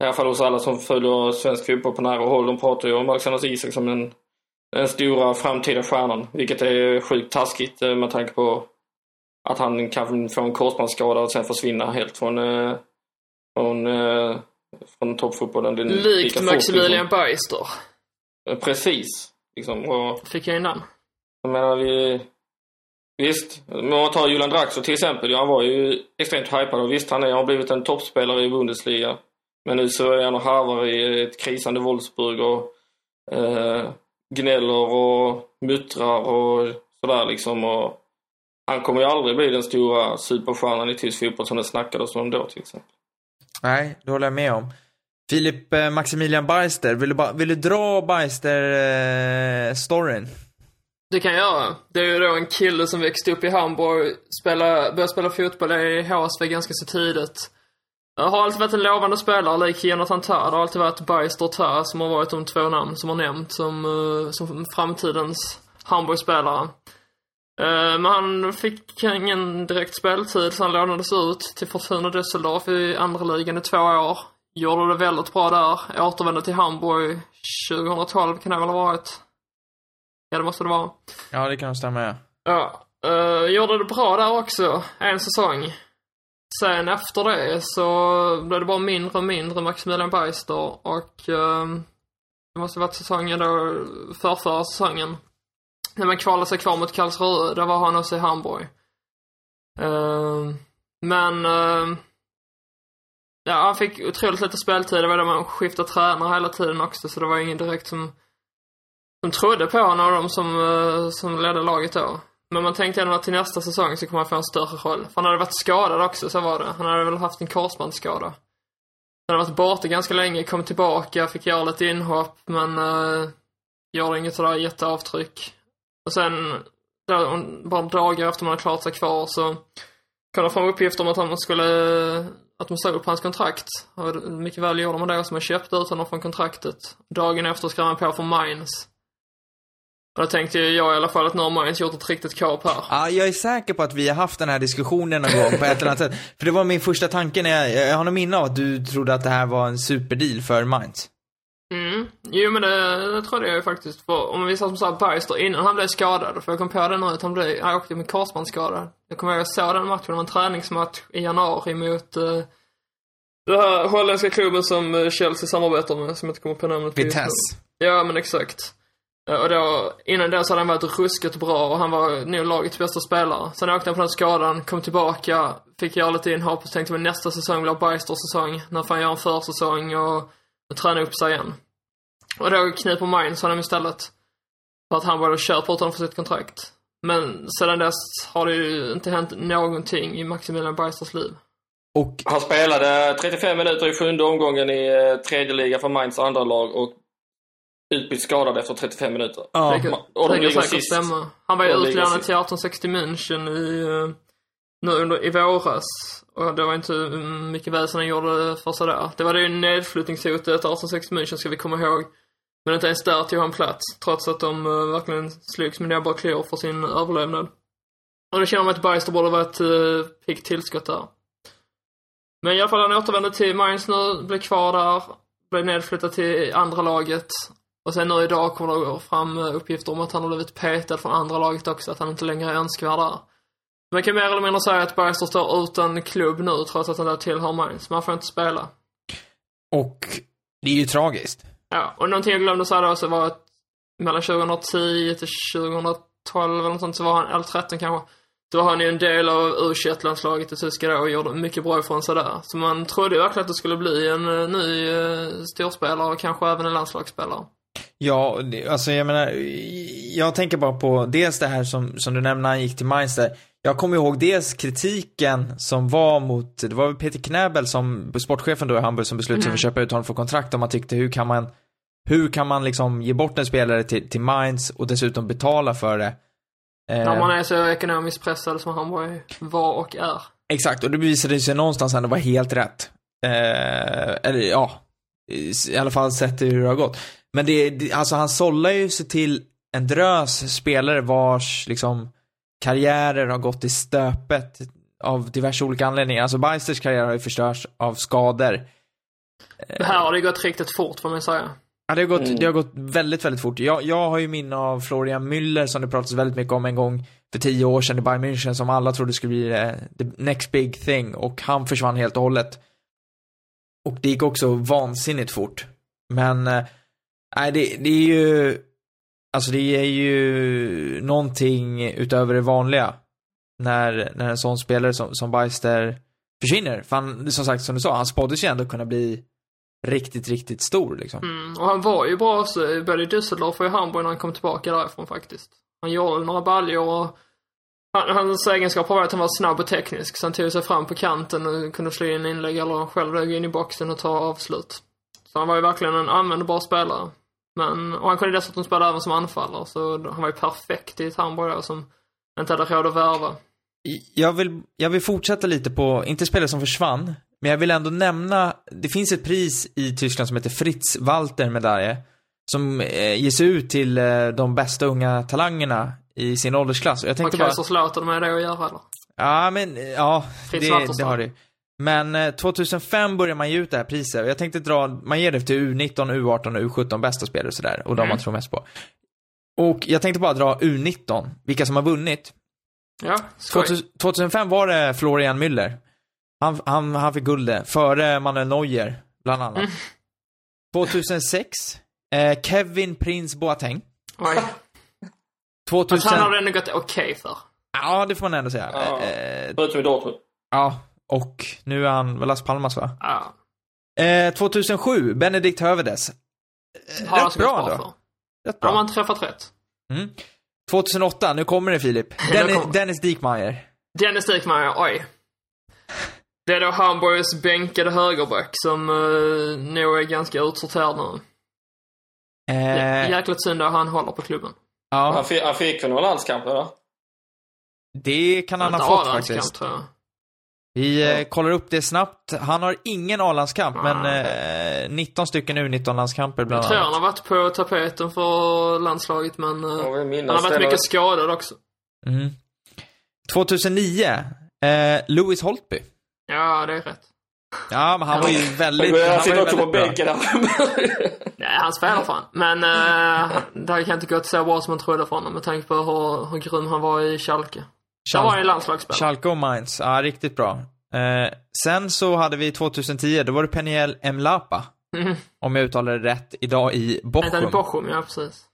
i alla fall hos alla som följer svensk fotboll på nära håll, de pratar ju om Alexander Isak som den, den stora framtida stjärnan. Vilket är sjukt taskigt eh, med tanke på att han kan få en korsbandsskada och sen försvinna helt från, eh, från, eh, från toppfotbollen. Likt Maximilian Bergster. Liksom. Precis. Liksom. Och, Fick jag in den. jag menar, vi... Visst, om man tar Julian Draxler till exempel. Han var ju extremt hypad och visst, han är, har blivit en toppspelare i Bundesliga. Men nu så är han och harvar i ett krisande Wolfsburg och eh, gnäller och muttrar och sådär liksom. Och han kommer ju aldrig bli den stora superstjärnan i tysk fotboll som det snackades om då till exempel. Nej, det håller jag med om. Filip eh, Maximilian Beister, vill du, ba, vill du dra Beister-storyn? Det kan jag göra. Det är ju då en kille som växte upp i Hamburg, spela, började spela fotboll i HSV ganska så tidigt. Jag har alltid varit en lovande spelare, lik Jonathan Tah. Det har alltid varit Beister och Tah som har varit de två namn som har nämnts som, eh, som framtidens Hamburg-spelare. Eh, Men han fick ingen direkt speltid, så han lånades ut till Fortuna Düsseldorf i andra ligan i två år. Gjorde det väldigt bra där. Återvände till Hamburg 2012 kan det väl ha varit. Ja, det måste det vara. Ja, det kan stämma, ja. Ja, uh, gjorde det bra där också, en säsong. Sen efter det så blev det bara mindre och mindre Maximilian Beister och eh, det måste varit säsongen då, förrförra säsongen. När man kvalade sig kvar mot Karlsruhe, där var han också i Hamburg. Eh, men eh, ja, han fick otroligt lite speltid. Det var då man skiftade tränare hela tiden också, så det var ingen direkt som som trodde på honom, av de som, eh, som ledde laget då. Men man tänkte ändå att till nästa säsong så kommer han få en större roll. För han hade varit skadad också, så var det. Han hade väl haft en korsbandsskada. Han hade varit borta ganska länge, kom tillbaka, fick göra lite inhopp, men eh, uh, gjorde inget sådär jätteavtryck. Och sen, bara dagar efter man hade klarat sig kvar så kom det fram uppgifter om att han skulle, att de sa upp hans kontrakt. Och mycket väl gjorde man det, så man köpte ut honom från kontraktet. Dagen efter skrev han på för Mines. Då tänkte jag i alla fall att Mines gjort ett riktigt kap här. Ja, jag är säker på att vi har haft den här diskussionen någon gång på ett eller annat sätt. För det var min första tanke när jag, jag har nog minne av att du trodde att det här var en superdeal för Mainz. Mm. Jo men det, det trodde jag ju faktiskt. För om vi sa som såhär Bergster innan han blev skadad, för jag kom på det nu att han blev, han åkte med korsbandsskada. Jag kommer ihåg jag såg den matchen, det var en träningsmatch i januari mot uh, den här holländska klubben som eh, Chelsea samarbetar med, som jag inte kommer på namnet på. Vitesse. Ja men exakt. Eh, Och då, innan det så hade han varit ruskigt bra och han var nog lagets bästa spelare. Sen åkte han på den skadan, kom tillbaka, fick göra lite inhopp och tänkte vi nästa säsong blir Bergsters säsong. När får han göra en försäsong och, och träna upp sig igen. Och då kniper Mainz honom istället. För att han bara köper ut honom för sitt kontrakt. Men sedan dess har det ju inte hänt någonting i Maximilian Bergsters liv. Och, Han spelade 35 minuter i sjunde omgången i eh, tredje liga för Mainz andra lag och utbytt skadad efter 35 minuter. ja, Det kan, och de det kan ligger säkert sist. stämma. Han var ju ligger utlånad till 1860 München i, eh, nu under, i våras. Och det var inte mm, mycket väsen han gjorde för sig där. Det var det ju nedflyttningshotet 1860 München ska vi komma ihåg. Men inte ens där tog han plats, trots att de uh, verkligen slogs med näbbar och klor för sin överlevnad. Och det känner man att Bergster borde vara ett uh, piggt tillskott där. Men i alla fall, han återvände till Mainz nu, blev kvar där, blev nedflyttad till andra laget. Och sen nu idag kommer det fram eh, uppgifter om att han har blivit petad från andra laget också, att han inte längre är önskvärd där. Man kan mer eller mindre säga att Bergster står utan klubb nu, trots att han där tillhör Mainz. Man får inte spela. och det är ju tragiskt. Ja, och någonting jag glömde säga då så var att mellan 2010 till 2012 eller något sånt så var han, eller 13 kanske, då var han ju en del av u landslaget i tyska då och gjorde mycket bra ifrån sig där. Så man trodde ju verkligen att det skulle bli en eh, ny uh, storspelare och kanske även en landslagsspelare. Ja, det- alltså jag menar, jag tänker bara på dels det här som, som du nämnde han gick till Mainz där. Jag kommer ihåg dels kritiken som var mot, det var väl Peter Knäbel som, sportchefen då i Hamburg som beslutade sig för att köpa ut honom för kontrakt och man tyckte hur kan man, hur kan man liksom ge bort en spelare till, till Mainz och dessutom betala för det? Eh, När man är så ekonomiskt pressad som Hamburg var och är. Exakt, och det bevisade sig någonstans ändå vara helt rätt. Eh, eller ja, i alla fall sett hur det har gått. Men det, det alltså han sållar ju sig till en drös spelare vars liksom karriärer har gått i stöpet av diverse olika anledningar. Alltså Beisters karriär har ju förstörts av skador. Det här har det gått riktigt fort får man säga. Ja, det har gått, Mm. det har gått väldigt, väldigt fort. Jag, jag har ju minne av Florian Müller som det pratas väldigt mycket om en gång för tio år sedan i Bayern München som alla trodde skulle bli the next big thing och han försvann helt och hållet. Och det gick också vansinnigt fort. Men, eh, nej det, det är ju, alltså det är ju någonting utöver det vanliga när, när en sån spelare som, som Beister försvinner. För han, som sagt, som du sa, han spåddes ju ändå kunna bli riktigt, riktigt stor liksom. Mm, och han var ju bra också, både i Düsseldorf och i Hamburg när han kom tillbaka därifrån faktiskt. Han gjorde några baljor och han, hans egenskaper var att han var snabb och teknisk. Så han tog sig fram på kanten och kunde slå in inlägg eller själv lägga in i boxen och ta avslut. Så han var ju verkligen en användbar spelare. Men, och han kunde dessutom spela även som anfallare så han var ju perfekt i ett Hamburg då, som inte hade råd att värva. Jag vill, jag vill fortsätta lite på, inte spelare som försvann, men jag vill ändå nämna, det finns ett pris i Tyskland som heter Fritz Walter medalje. Som eh, ges ut till eh, de bästa unga talangerna i sin åldersklass. Och jag Har tänkte bara, Kaiserslautern med det att göra eller? ja men, eh, ja, Fritz det, Waltersson. det har det. Men eh, 2005 börjar man ge ut det här priset och jag tänkte dra, man ger det till U19, U18 och U17 bästa spelare och sådär. Och de Mm. man tror mest på. Och jag tänkte bara dra U19, vilka som har vunnit. Ja, skoj. 2000 2005 var det Florian Müller. Han, han, han fick guldet, före Manuel Neuer, bland annat. Mm. 2006, eh, Kevin Prince Boateng. Oj. Fast 2000... han har det ändå gått okej för. Ja, det får man ändå säga. Ja. Eh, Förutom i Dortmund. ja, och nu är han Las Palmas va? Ja. Eh, 2007, Benedikt Hövedes. Eh, Har han Rätt bra ändå. Rätt Har bra. man träffat rätt? Mm. 2008, nu kommer det Filip. Dennis, kommer- Dennis Diekmayer. Dennis Diekmayer, oj. Det är då Hamburgs bänkade högerback som uh, nog är ganska utsorterad nu. Eh, Jäkligt synd att han håller på klubben. ja, Han fick, han fick väl några landskamper va? det kan han ha fått faktiskt. tror jag. Vi eh, Ja. kollar upp det snabbt. Han har ingen A-landskamp, men Nej. eh, 19 stycken U19-landskamper bland Jag tror han annat. har varit på tapeten för landslaget, men vill han har varit mycket skadad också. Mm. 2009, eh, Louis Holtby. Ja, det är rätt. Ja, men han var ju väldigt... Han sitter också på. Nej, bänken där. han spelar fan. Men uh, det kan inte gått så bra som man trodde för honom med tanke på hur, hur grym han var i Schalke. Där var han ju landslagsspelare. Schalke och Mainz, ja riktigt bra. Eh, sen så hade vi 2010, då var det Peniel Mlapa. Mm. Om jag uttalar det rätt, idag i Bochum. Bochum? Ja, precis.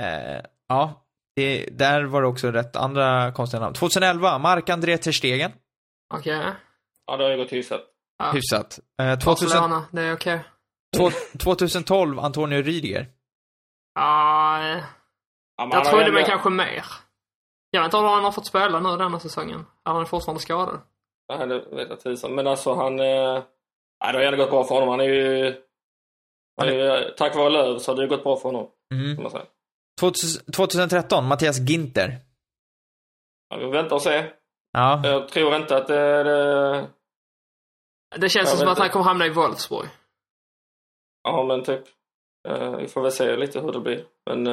Eh, ja, det, där var det också rätt andra konstiga namn. 2011, Marc-André Ter Stegen. Okej. Ja, det har ju gått hyfsat. Ja. Hyfsat. Eh, 2000, Barcelona, det är okej. två- 2012, Antonio Rydiger. Ja, eh, Ja, jag trodde väl kanske mer. Jag vet inte om han har fått spela nu denna säsongen. Han är fortfarande skadad. Nej, det vet jag tusan. Men alltså han... Eh... Nej, det har ändå gått bra för honom. Han är ju... Han är ju tack vare Löv så har det ju gått bra för honom. Mm. Kan man säga. 2000 2013, Mattias Ginter. Ja, vi väntar och se. Ja, Jag tror inte att det... det... Det känns Jag som att han kommer hamna i Wolfsburg. Ja, men typ. Eh, vi får väl se lite hur det blir. Men...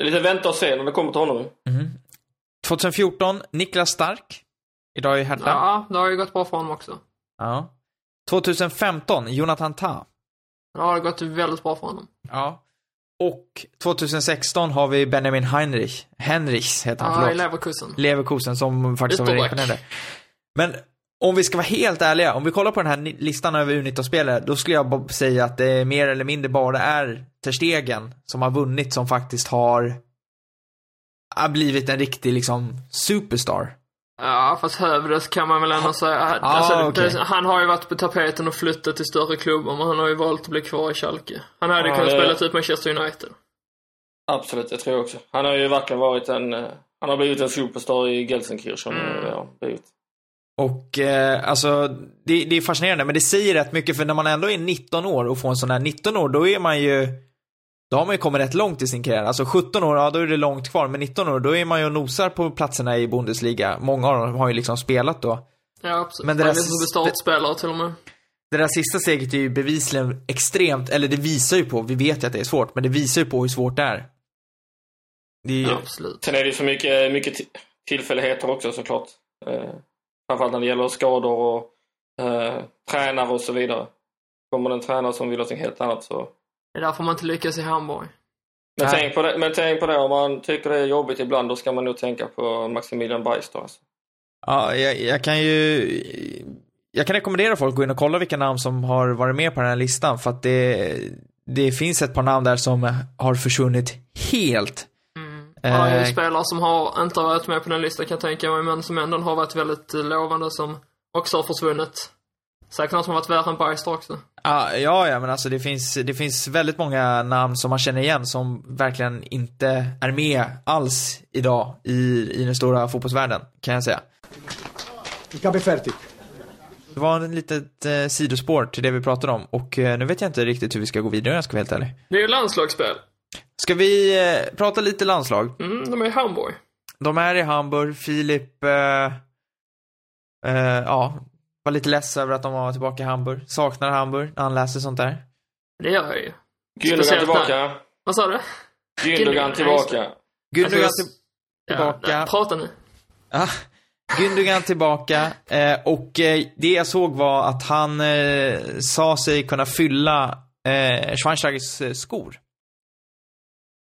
Det är lite vänta och se när det kommer till honom. mhm. 2014, Niklas Stark. Idag i Hertha. Ja, det har ju gått bra för honom också. Ja. 2015, Jonathan Tah. Det har gått väldigt bra för honom. Ja. Och 2016 har vi Benjamin Heinrich. Henrichs heter han, Ja, i förlåt. Leverkusen. Leverkusen som faktiskt har varit Ytterback. imponerande. Men om vi ska vara helt ärliga, om vi kollar på den här listan över U19-spelare, då skulle jag säga att det mer eller mindre bara är Ter Stegen som har vunnit som faktiskt har, har blivit en riktig liksom superstar. Ja, fast Hövdes kan man väl ändå säga. Alltså, Ah, okej. det, han har ju varit på tapeten och flyttat till större klubbar, men han har ju valt att bli kvar i Schalke. Han hade ju Ja, kunnat det- spela typ Manchester United. Absolut, det tror jag också. Han har ju verkligen varit en... eh, Han har blivit en superstar i Gelsenkirchen. Mm. Ja, blivit. Och eh, alltså, det, det är fascinerande, men det säger rätt mycket för när man ändå är 19 år och får en sån här 19 år, då är man ju då har man ju kommit rätt långt i sin karriär. Alltså 17 år, ja då är det långt kvar. Men 19 år, då är man ju och nosar på platserna i Bundesliga. Många av dem har ju liksom spelat då. Ja, absolut. Men det där är som s- startspelare till och med. Det där sista steget är ju bevisligen extremt, eller det visar ju på, vi vet ju att det är svårt, men det visar ju på hur svårt det är. Det är ju, Ja, absolut. Sen är det ju så mycket, mycket ti- tillfälligheter också såklart. Framförallt när det gäller skador och eh, tränare och så vidare. Kommer det en tränare som vill något helt annat så... Det är därför man inte lyckas i Hamburg. Men Nej. tänk, på det, men tänk på det, om man tycker det är jobbigt ibland då ska man nog tänka på Maximilian Bergs då alltså. ja, jag, jag kan ju, jag kan rekommendera folk att gå in och kolla vilka namn som har varit med på den här listan, för att det, det finns ett par namn där som har försvunnit helt. Han har ju Eh, spelare som har, inte har varit med på den listan kan jag tänka mig, men som ändå har varit väldigt eh, lovande som också har försvunnit. Säkert någon som har varit värre än Bergster också. Ja, ja, ja, men alltså det finns, det finns väldigt många namn som man känner igen som verkligen inte är med alls idag i, i den stora fotbollsvärlden, kan jag säga. Capo è fertig. Det var en litet eh, sidospår till det vi pratade om och eh, nu vet jag inte riktigt hur vi ska gå vidare jag ska vara helt ärlig. Det är ju landslagsspel. Ska vi eh, prata lite landslag? Mm, de är i Hamburg. De är i Hamburg, Filip, eh, eh, ja, var lite less över att de var tillbaka i Hamburg. Saknar Hamburg när han läser sånt där. Det gör jag ju. Gündogan tillbaka. Vad sa du? Gündogan tillbaka. Gündogan Alltså, till- tillbaka. Ja, prata nu. Ja, Gündogan tillbaka eh, och eh, det jag såg var att han eh, sa sig kunna fylla eh, Schweinsteigers eh, skor.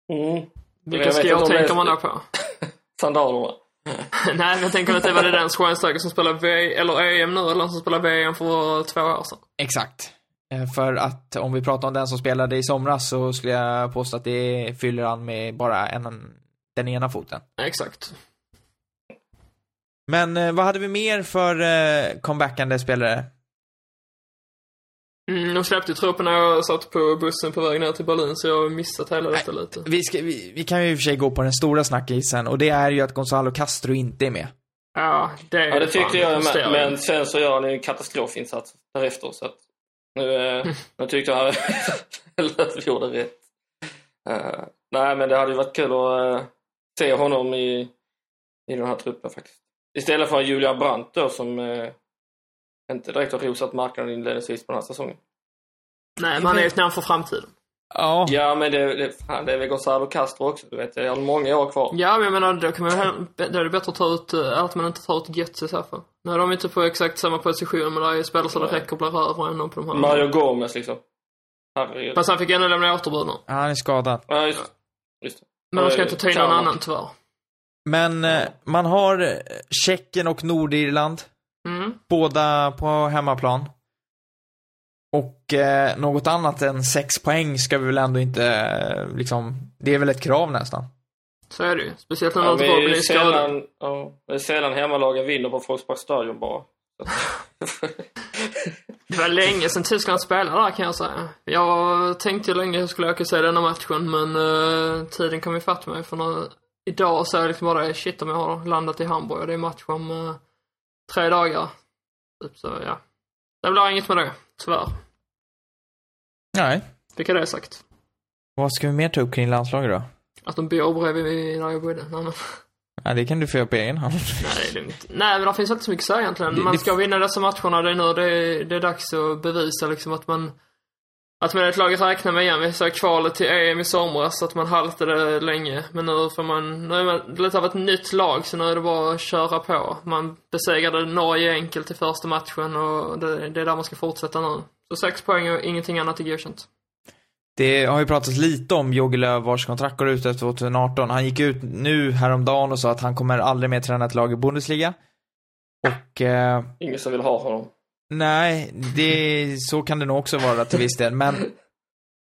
Mm. Det är- tänker man då på? Sandalerna. Nej, men jag tänker att det var det den Schweinsteiger som spelar v eller EM nu, eller den som spelar VM för två år sedan. Exakt. Eh, för att om vi pratar om den som spelade i somras så skulle jag påstå att det fyller han med bara en, den ena foten. Exakt. Men eh, vad hade vi mer för eh, comebackande spelare? Mm, de släppte ju truppen när jag satt på bussen på väg ner till Berlin, så jag har missat hela detta lite. Vi, ska, vi, vi kan ju i och för sig gå på den stora snackisen och det är ju att Gonzalo Castro inte är med. Ja, det, Ja, det tyckte jag med. Men sen så gör han ju en katastrofinsats därefter. Så att nu, eh, nu tyckte jag Löv gjorde rätt. Eh, nej, men det hade ju varit kul att eh, se honom i, i den här truppen faktiskt. Istället för Julia Brandt då som eh, inte direkt har rosat marknaden inledningsvis på den här säsongen. Nej, men han är ju ett namn för framtiden. Ja. Ja, men det, det, fan, det är väl Gonzalo Castro också. Du vet, jag har många år kvar. Ja, men jag menar, då kan man då är det bättre att ta ut, eh, att man inte tar ut Getz i så här fall. Nu är de inte på exakt samma position, men det är ju spelare så det Nej. räcker blir över ändå på de här. Mario Gomez liksom. Herregud. Fast han fick ändå lämna återbud nu. Han är skadad. Ja, just, just det. Men de ska inte ta in någon annan tyvärr. Men eh, man har eh, Tjeckien och Nordirland. Mm. Båda på hemmaplan. Och eh, något annat än sex poäng ska vi väl ändå inte, eh, liksom, det är väl ett krav nästan. Så är det ju. Speciellt när men ja, är blir skadad. ja, det är sällan hemmalagen vinner på Folksparks stadion bara. Det var länge sedan Tyskland spelade där kan jag säga. Jag tänkte länge att jag skulle åka och se denna matchen, men uh, tiden kom ifatt mig. För när, idag så är det liksom bara shit om jag har landat i Hamburg och det är match om eh, tre dagar. Typ så, ja. Det blir inget med det, tyvärr. Nej. Fick jag det sagt. Vad ska vi mer ta upp kring landslaget då? Att de bor bredvid där jag bodde. Nej, men, Ja, det kan du få göra på egen hand. nej, det är lugnt. Nej, men det finns inte så mycket att säga egentligen. Det- Man ska vinna dessa matcherna, det är nu det är, det är dags att bevisa liksom att man att man är ett lag att räkna med igen. Vi såg kvalet till EM i somras, att man haltade länge. Men nu får man, nu är man lite av ett nytt lag, så nu är det bara att köra på. Man besegrade Norge enkelt i första matchen och det, det är där man ska fortsätta nu. Så sex poäng och ingenting annat är godkänt. Det har ju pratats lite om Jogi Löw vars kontrakt går ut efter 2018. Han gick ut nu häromdagen och sa att han kommer aldrig mer träna ett lag i Bundesliga. Och eh, Ingen som vill ha honom. Nej, det, så kan det nog också vara till viss del. Men,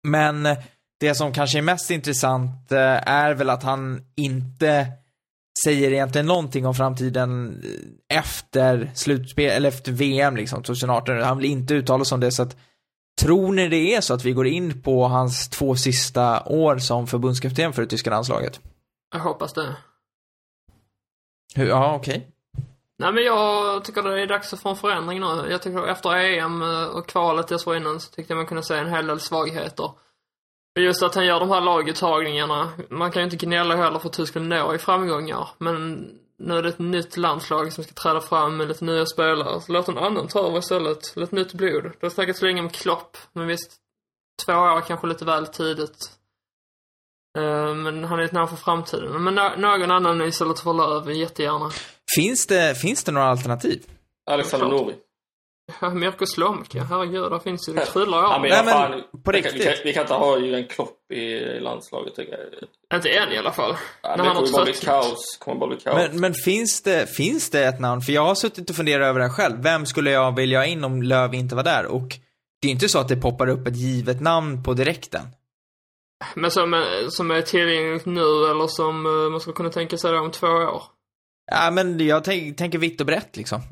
men det som kanske är mest intressant eh, är väl att han inte säger egentligen någonting om framtiden eh, efter slutspel, eller efter VM liksom, 2018. Han vill inte uttala sig om det så att Tror ni det är så att vi går in på hans två sista år som förbundskapten för det tyska landslaget? Jag hoppas det. Hur, ja, okej. Nej men jag tycker det är dags att få en förändring nu. Jag tycker efter EM och kvalet jag svar innan så tyckte jag man kunde se en hel del svagheter. Och Just att han gör de här laguttagningarna. Man kan ju inte gnälla heller för att Tyskland når i framgångar. Men nu är det ett nytt landslag som ska träda fram med lite nya spelare. Så låt en annan ta över istället. Lite nytt blod. Det har snackats länge om Klopp. Men visst, två år kanske lite väl tidigt. Eh, men han är ett namn för framtiden. Men någon annan istället för Lööf, jättegärna. Finns det, finns det några alternativ? Alexander. Nouri. Ja, Mirko Slomka, herregud, där finns ju, det kryllar Ja, av. men Nej, men fan, på vi kan- Vi riktigt. kan, vi kan inte ha Jürgen Klopp i landslaget tycker jag. Inte än i alla fall. Ja, När det kommer bara bli kaos. kommer bara bli kaos. Men, men finns, det, finns det ett namn? För jag har suttit och funderat över det själv. Vem skulle jag vilja ha in om Löv inte var där? Och det är inte så att det poppar upp ett givet namn på direkten. Men som, är- som är tillgängligt nu eller som eh, man skulle kunna tänka sig då om två år. Ja, men jag tänk, tänker vitt och brett liksom.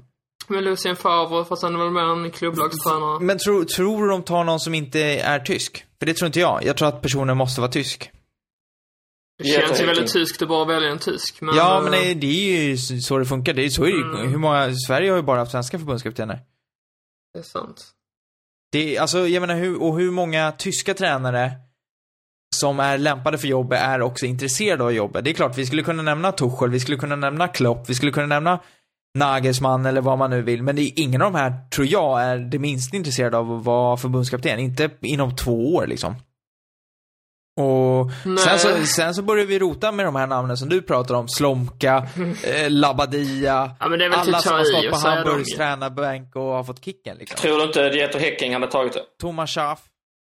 Med Lucien Favre, fast han är väl mer en klubblagstränare. Men tro, tror du de tar någon som inte är tysk? För det tror inte jag. Jag tror att personen måste vara tysk. Det känns ju väldigt tyskt att bara välja en tysk. Men, ja, eh, men det, det är ju så det funkar. Det är, så. Mm. Hur många, Sverige har ju bara haft svenska förbundskaptener. Det är sant. Det är, alltså, jag menar, hur, och hur många tyska tränare som är lämpade för jobbet är också intresserade av jobbet. Det är klart, vi skulle kunna nämna Tuchel, vi skulle kunna nämna Klopp, vi skulle kunna nämna Nagelsmann eller vad man nu vill. Men det är ingen av de här, tror jag, är det minst intresserade av att vara förbundskapten. Inte inom två år liksom. Och Nej. sen så, sen så börjar vi rota med de här namnen som du pratar om. Slomka, eh, Labadia. Ja, men det är väl Alla till som har stått på Hamburgs tränarbänk och har fått kicken liksom. Tror du inte Dieter Häcking hade tagit det? Thomas Schaff.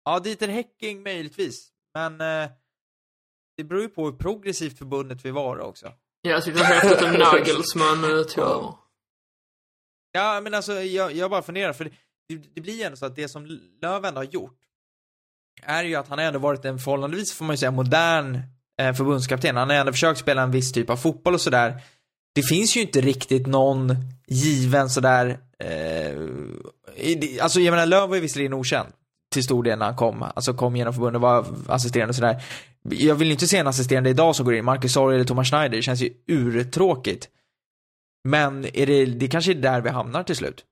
Ja, Dieter Häcking möjligtvis. Men eh, det beror ju på hur progressivt förbundet vill vara också. Ja, tyckte det var häftigt om Nagelsmann tog över. Ja, men alltså jag, jag bara funderar, för det, det, blir ju ändå så att det som Löv ändå har gjort är ju att han har ändå varit en förhållandevis, får man ju säga, modern eh, förbundskapten. Han har ändå försökt spela en viss typ av fotboll och sådär. Det finns ju inte riktigt någon given sådär, eh, i- alltså jag menar Löv var ju visserligen okänd till stor del när han kom, alltså kom genom förbundet, var assisterande och sådär. Jag vill ju inte se en assisterande idag som går in, Marcus Sorg eller Thomas Schneider, det känns ju urtråkigt. Men är det, det kanske är där vi hamnar till slut.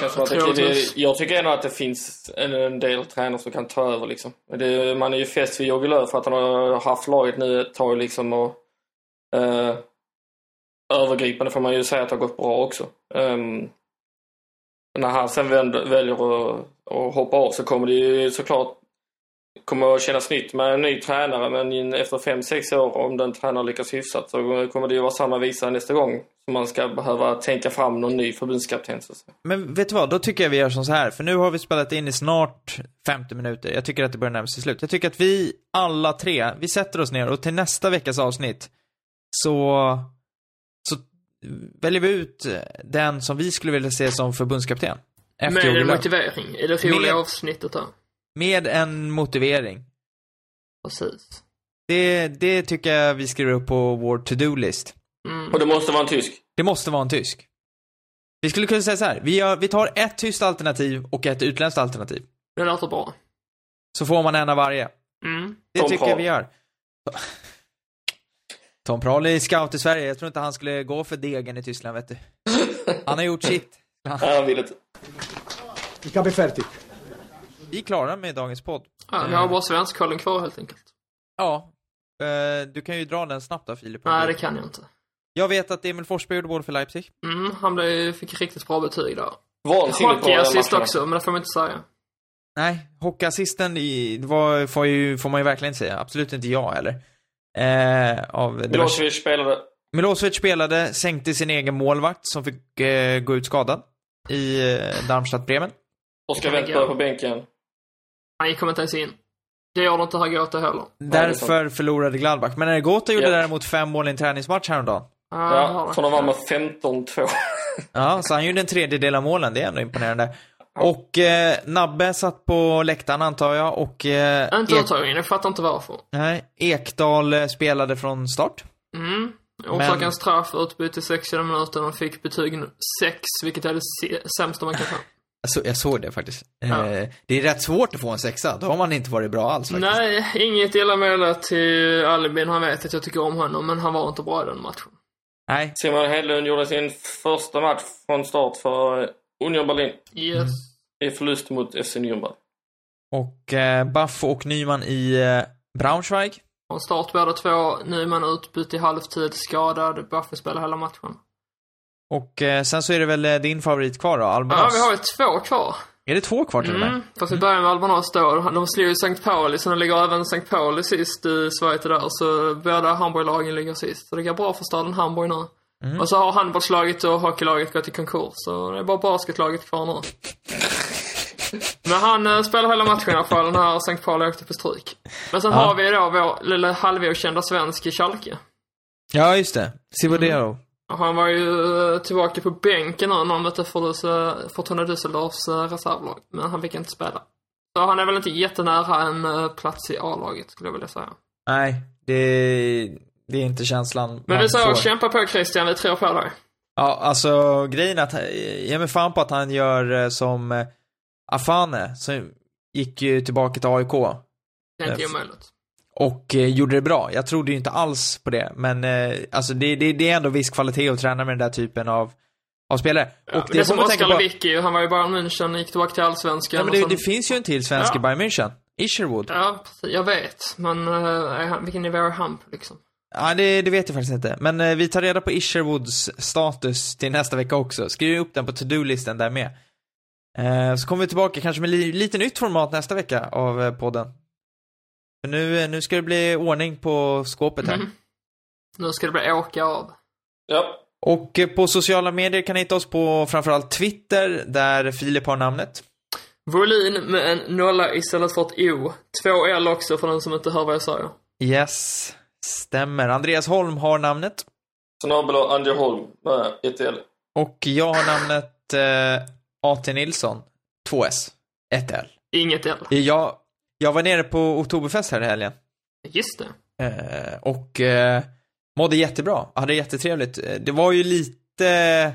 Känns som att det, det, jag tycker ändå att det finns en, en del tränare som kan ta över liksom. Det, man är ju fäst vid Jogge Löw för att han har haft laget nu ett tag liksom och eh, övergripande får man ju säga att det har gått bra också. Um, när han sen vänder, väljer att, att hoppa av så kommer det ju såklart kommer att kännas nytt med en ny tränare men efter 5-6 år om den tränaren lyckas hyfsat så kommer det ju vara samma visa nästa gång som man ska behöva tänka fram någon ny förbundskapten. Men vet du vad, då tycker jag vi gör som så här, för nu har vi spelat in i snart 50 minuter. Jag tycker att det börjar närma sig slut. Jag tycker att vi alla tre, vi sätter oss ner och till nästa veckas avsnitt så, så väljer vi ut den som vi skulle vilja se som förbundskapten. Med en motivering i det roliga avsnittet då. Med en motivering. Precis. Det, det tycker jag vi skriver upp på vår to-do-list. Mm. Och det måste vara en tysk? Det måste vara en tysk. Vi skulle kunna säga så här, vi, gör, vi tar ett tyskt alternativ och ett utländskt alternativ. Det låter bra. Så får man en av varje. Mm. Det Tom tycker jag vi gör. Tom Prahl är scout i Sverige. Jag tror inte han skulle gå för degen i Tyskland, vet du. Han har gjort sitt. Han ja, vill inte. Vi kan bli färdigt. Vi är klara med dagens podd. Ja, vi har bara svenskkollen kvar helt enkelt. Ja. Eh, du kan ju dra den snabbt då, Filip. Nej, det kan jag inte. Jag vet att Emil Forsberg gjorde mål för Leipzig. Mm, han blev, fick riktigt bra betyg där. Vansinnigt bra assist också, men det får man inte säga. Nej, hockeyassisten var, får, ju, får man ju verkligen inte säga. Absolut inte jag heller. Eh, av Milosevic spelade. Milosevic spelade, sänkte sin egen målvakt som fick eh, gå ut skadad i eh, Darmstadt-Bremen. Oskar Wendt på bänken. Han kommer inte ens in. Det gör inte Hagota heller. Därför förlorade Gladbach. Men Ergota gjorde yep. däremot fem mål i en träningsmatch häromdagen. Ja, så de vann med 15-2. ja, så han gjorde en tredjedel av målen. Det är ändå imponerande. Och eh, Nabbe satt på läktaren antar jag och... Eh, inte uttagningen, jag fattar inte varför. Nej, Ekdal eh, spelade från start. Mm. Orsakade en straff, utbyte i 60 minuter och fick betyg 6, vilket är det sämsta man kan få. Jag, så, jag såg det faktiskt. Ja. Eh, det är rätt svårt att få en sexa. Då har man inte varit bra alls faktiskt. Nej, inget illa menat till Albin. Han vet att jag tycker om honom, men han var inte bra i den matchen. Nej. Simon Hedlund gjorde sin första match från start för Union Berlin. Yes. I förlust mot FC Nürnberg. Och eh, Baff och Nyman i eh, Braunschweig. Från start båda två. Nyman utbytt i halvtid, skadad. Baffe spelar hela matchen. Och eh, sen så är det väl eh, din favorit kvar då, Albanos? Ja, vi har ju två kvar. Är det två kvar till och med? Mm, fast vi börjar med Albanos då. De slår ju St. Pauli, så de ligger även St. Pauli sist i Sverige där. Så båda Hamburg-lagen ligger sist. Så det går bra för staden Hamburg nu. Mm. Och så har handbollslaget och hockeylaget gått i konkurs. Så det är bara basketlaget kvar nu. Men han äh, spelar hela matchen i alla fall när St. Pauli åkte på stryk. Men sen ja. har vi då vår lilla halvokända svensk i Schalke. Ja, just det. Sivodero. Mm. Han var ju eh, tillbaka på bänken nu när han mötte Fortuna Düsseldorfs eh, reservlag. Men han fick inte spela. Så han är väl inte jättenära en eh, plats i A-laget skulle jag vilja säga. Nej, det, det är inte känslan Men är så, kämpa på Christian, vi tror på dig. Ja, alltså grejen är att, ge mig fan på att han gör som Afane, som gick ju tillbaka till AIK. Det är inte omöjligt och eh, gjorde det bra. Jag trodde ju inte alls på det, men eh, alltså det, det, det är ändå viss kvalitet att träna med den där typen av, av spelare. Ja, och det, det är som Oskar Lewicki, han var ju bara München, gick tillbaka till Allsvenskan. Ja, men det, sen... det finns ju en till svensk ja. i Bayern München. Isherwood. Ja, jag vet. Men uh, vilken nivå är han på liksom? Ja, det, det, vet jag faktiskt inte. Men uh, vi tar reda på Isherwoods status till nästa vecka också. Skriv upp den på to-do-listen där med. Uh, så kommer vi tillbaka kanske med li lite nytt format nästa vecka av podden. Nu, nu ska det bli ordning på skåpet här. Mm. Nu ska det bli åka av. Ja. Och eh, på sociala medier kan ni hitta oss på framförallt Twitter, där Filip har namnet. Volin med en nolla istället för ett O. Två L också för den som inte hör vad jag säger. Yes, stämmer. Andreas Holm har namnet. Snabel och Anja Holm med ett L. Och jag har namnet eh, A.T. Nilsson. Två S. Ett L. Inget L. Jag, jag var nere på Oktoberfest här i helgen. Just det. Eh, och eh, mådde jättebra. Hade jättetrevligt. Eh, det var ju lite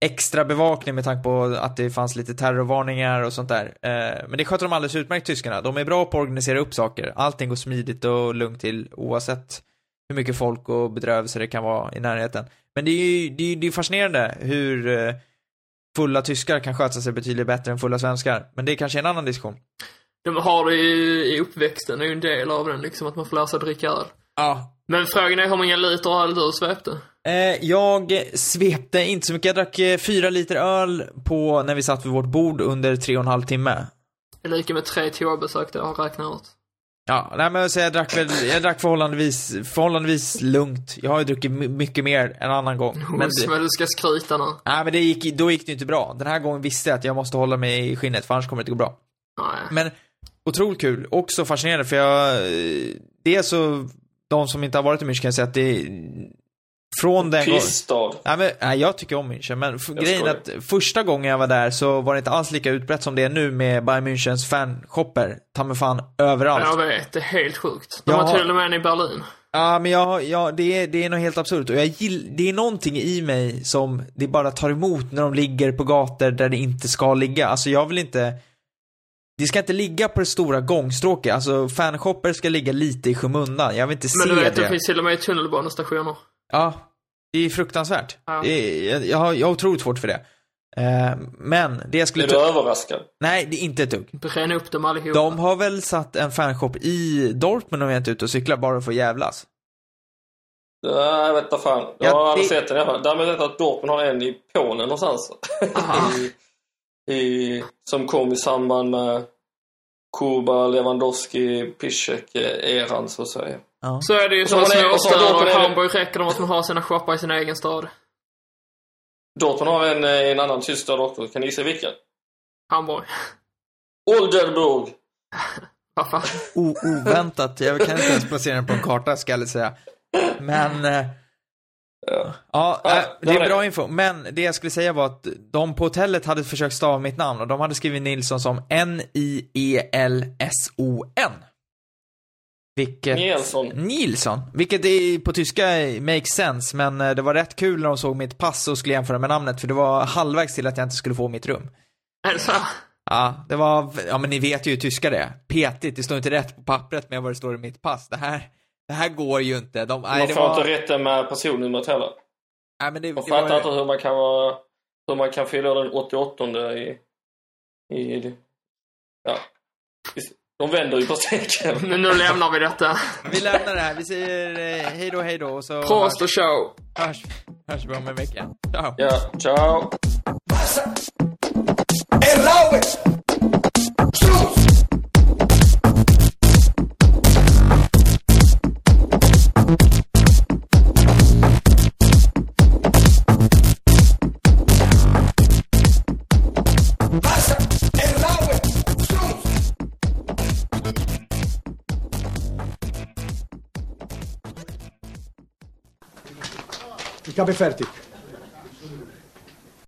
extra bevakning med tanke på att det fanns lite terrorvarningar och sånt där. Eh, men det sköter de alldeles utmärkt, tyskarna. De är bra på att organisera upp saker. Allting går smidigt och lugnt till oavsett hur mycket folk och bedrövelser det kan vara i närheten. Men det är ju det är, det är fascinerande hur eh, fulla tyskar kan sköta sig betydligt bättre än fulla svenskar. Men det är kanske en annan diskussion. De har det ju i uppväxten, det är ju en del av den liksom, att man får lära sig dricka öl. Ja. Men frågan är hur många liter öl du svepte? Eh, jag svepte inte så mycket. Jag drack eh, fyra liter öl på, när vi satt vid vårt bord under tre och en halv timme. Det är lika med tre toabesök det jag har räknat ut. Ja, nej men så jag drack väl, jag drack förhållandevis, förhållandevis lugnt. Jag har ju druckit my- mycket mer en annan gång. Men, Men, det, men du ska skryta nu. nej, men det gick, då gick det inte bra. Den här gången visste jag att jag måste hålla mig i skinnet för annars kommer det inte gå bra. Nej. Men otroligt kul, också fascinerande för jag, eh, det är så, de som inte har varit i München kan säga att det från den gången, Pissstad. nej, men, nej, jag tycker om München, men Jag grejen är att första gången jag var där så var det inte alls lika utbrett som det är nu med Bayern Münchens fanshopper, ta mig fan överallt. Jag vet, det är helt sjukt. De har till och med en i Berlin. Ja, men jag, ja, det, är, det är något helt absurt och jag gill, det är någonting i mig som det bara tar emot när de ligger på gator där det inte ska ligga. Alltså jag vill inte, det ska inte ligga på det stora gångstråket. Alltså fanshopper ska ligga lite i skymundan. Jag vill inte Men se du vet, det. det finns till och med tunnelbanestationer. Ja, det är fruktansvärt. Ja. Det är, jag, jag, har, jag har otroligt svårt för det. Eh, men det jag skulle Är du överraskad? Nej, det är inte ett dugg. Bränn upp dem allihopa. De har väl satt en fanshop i Dortmund om jag inte är ute och cyklar bara för att jävlas. Nej, inte fan. Jag Ja, har aldrig det- sett den i alla fall. Däremot vet jag att Dortmund har en i Polen någonstans. Aha. I, i, som kom i samband med Kuba, Lewandowski, Piszek-eran så att säga. Ja. Så är det ju så så var det- och Hamburg räcker de att man har sina shoppar i sin egen stad. Dortmund har en eh, en annan tysk stad också. Kan ni gissa vilken? Hamburg. Oldenburg! Fan. O- oväntat. Jag kan inte ens placera den på en karta ska jag säga. Men... Ja. Ja, äh, det är bra info. Men det jag skulle säga var att de på hotellet hade försökt stava mitt namn och de hade skrivit Nilsson som N-I-E-L-S-O-N. Vilket... Nilsson. Nilsson. Vilket är, på tyska makes sense, men eh, det var rätt kul när de såg mitt pass och skulle jämföra med namnet, för det var halvvägs till att jag inte skulle få mitt rum. Är det så? Ja, det var, ja men ni vet ju hur tyska det är. Petigt, det står inte rätt på pappret med vad det står i mitt pass. Det här, det här går ju inte. De, nej, Man det får var, inte rätta med personnumret heller. nej, men det, Jag det fattar var, inte hur man kan vara... Hur man kan fylla den 88 i... i ja. De vänder ju på steken. Men nu lämnar vi detta. Vi lämnar det här, vi säger eh, hej då, hej då och så Prost och show. hörs, hörs vi om en vecka. Ciao. Ja, ciao! Erlaube! Cabe Fertig.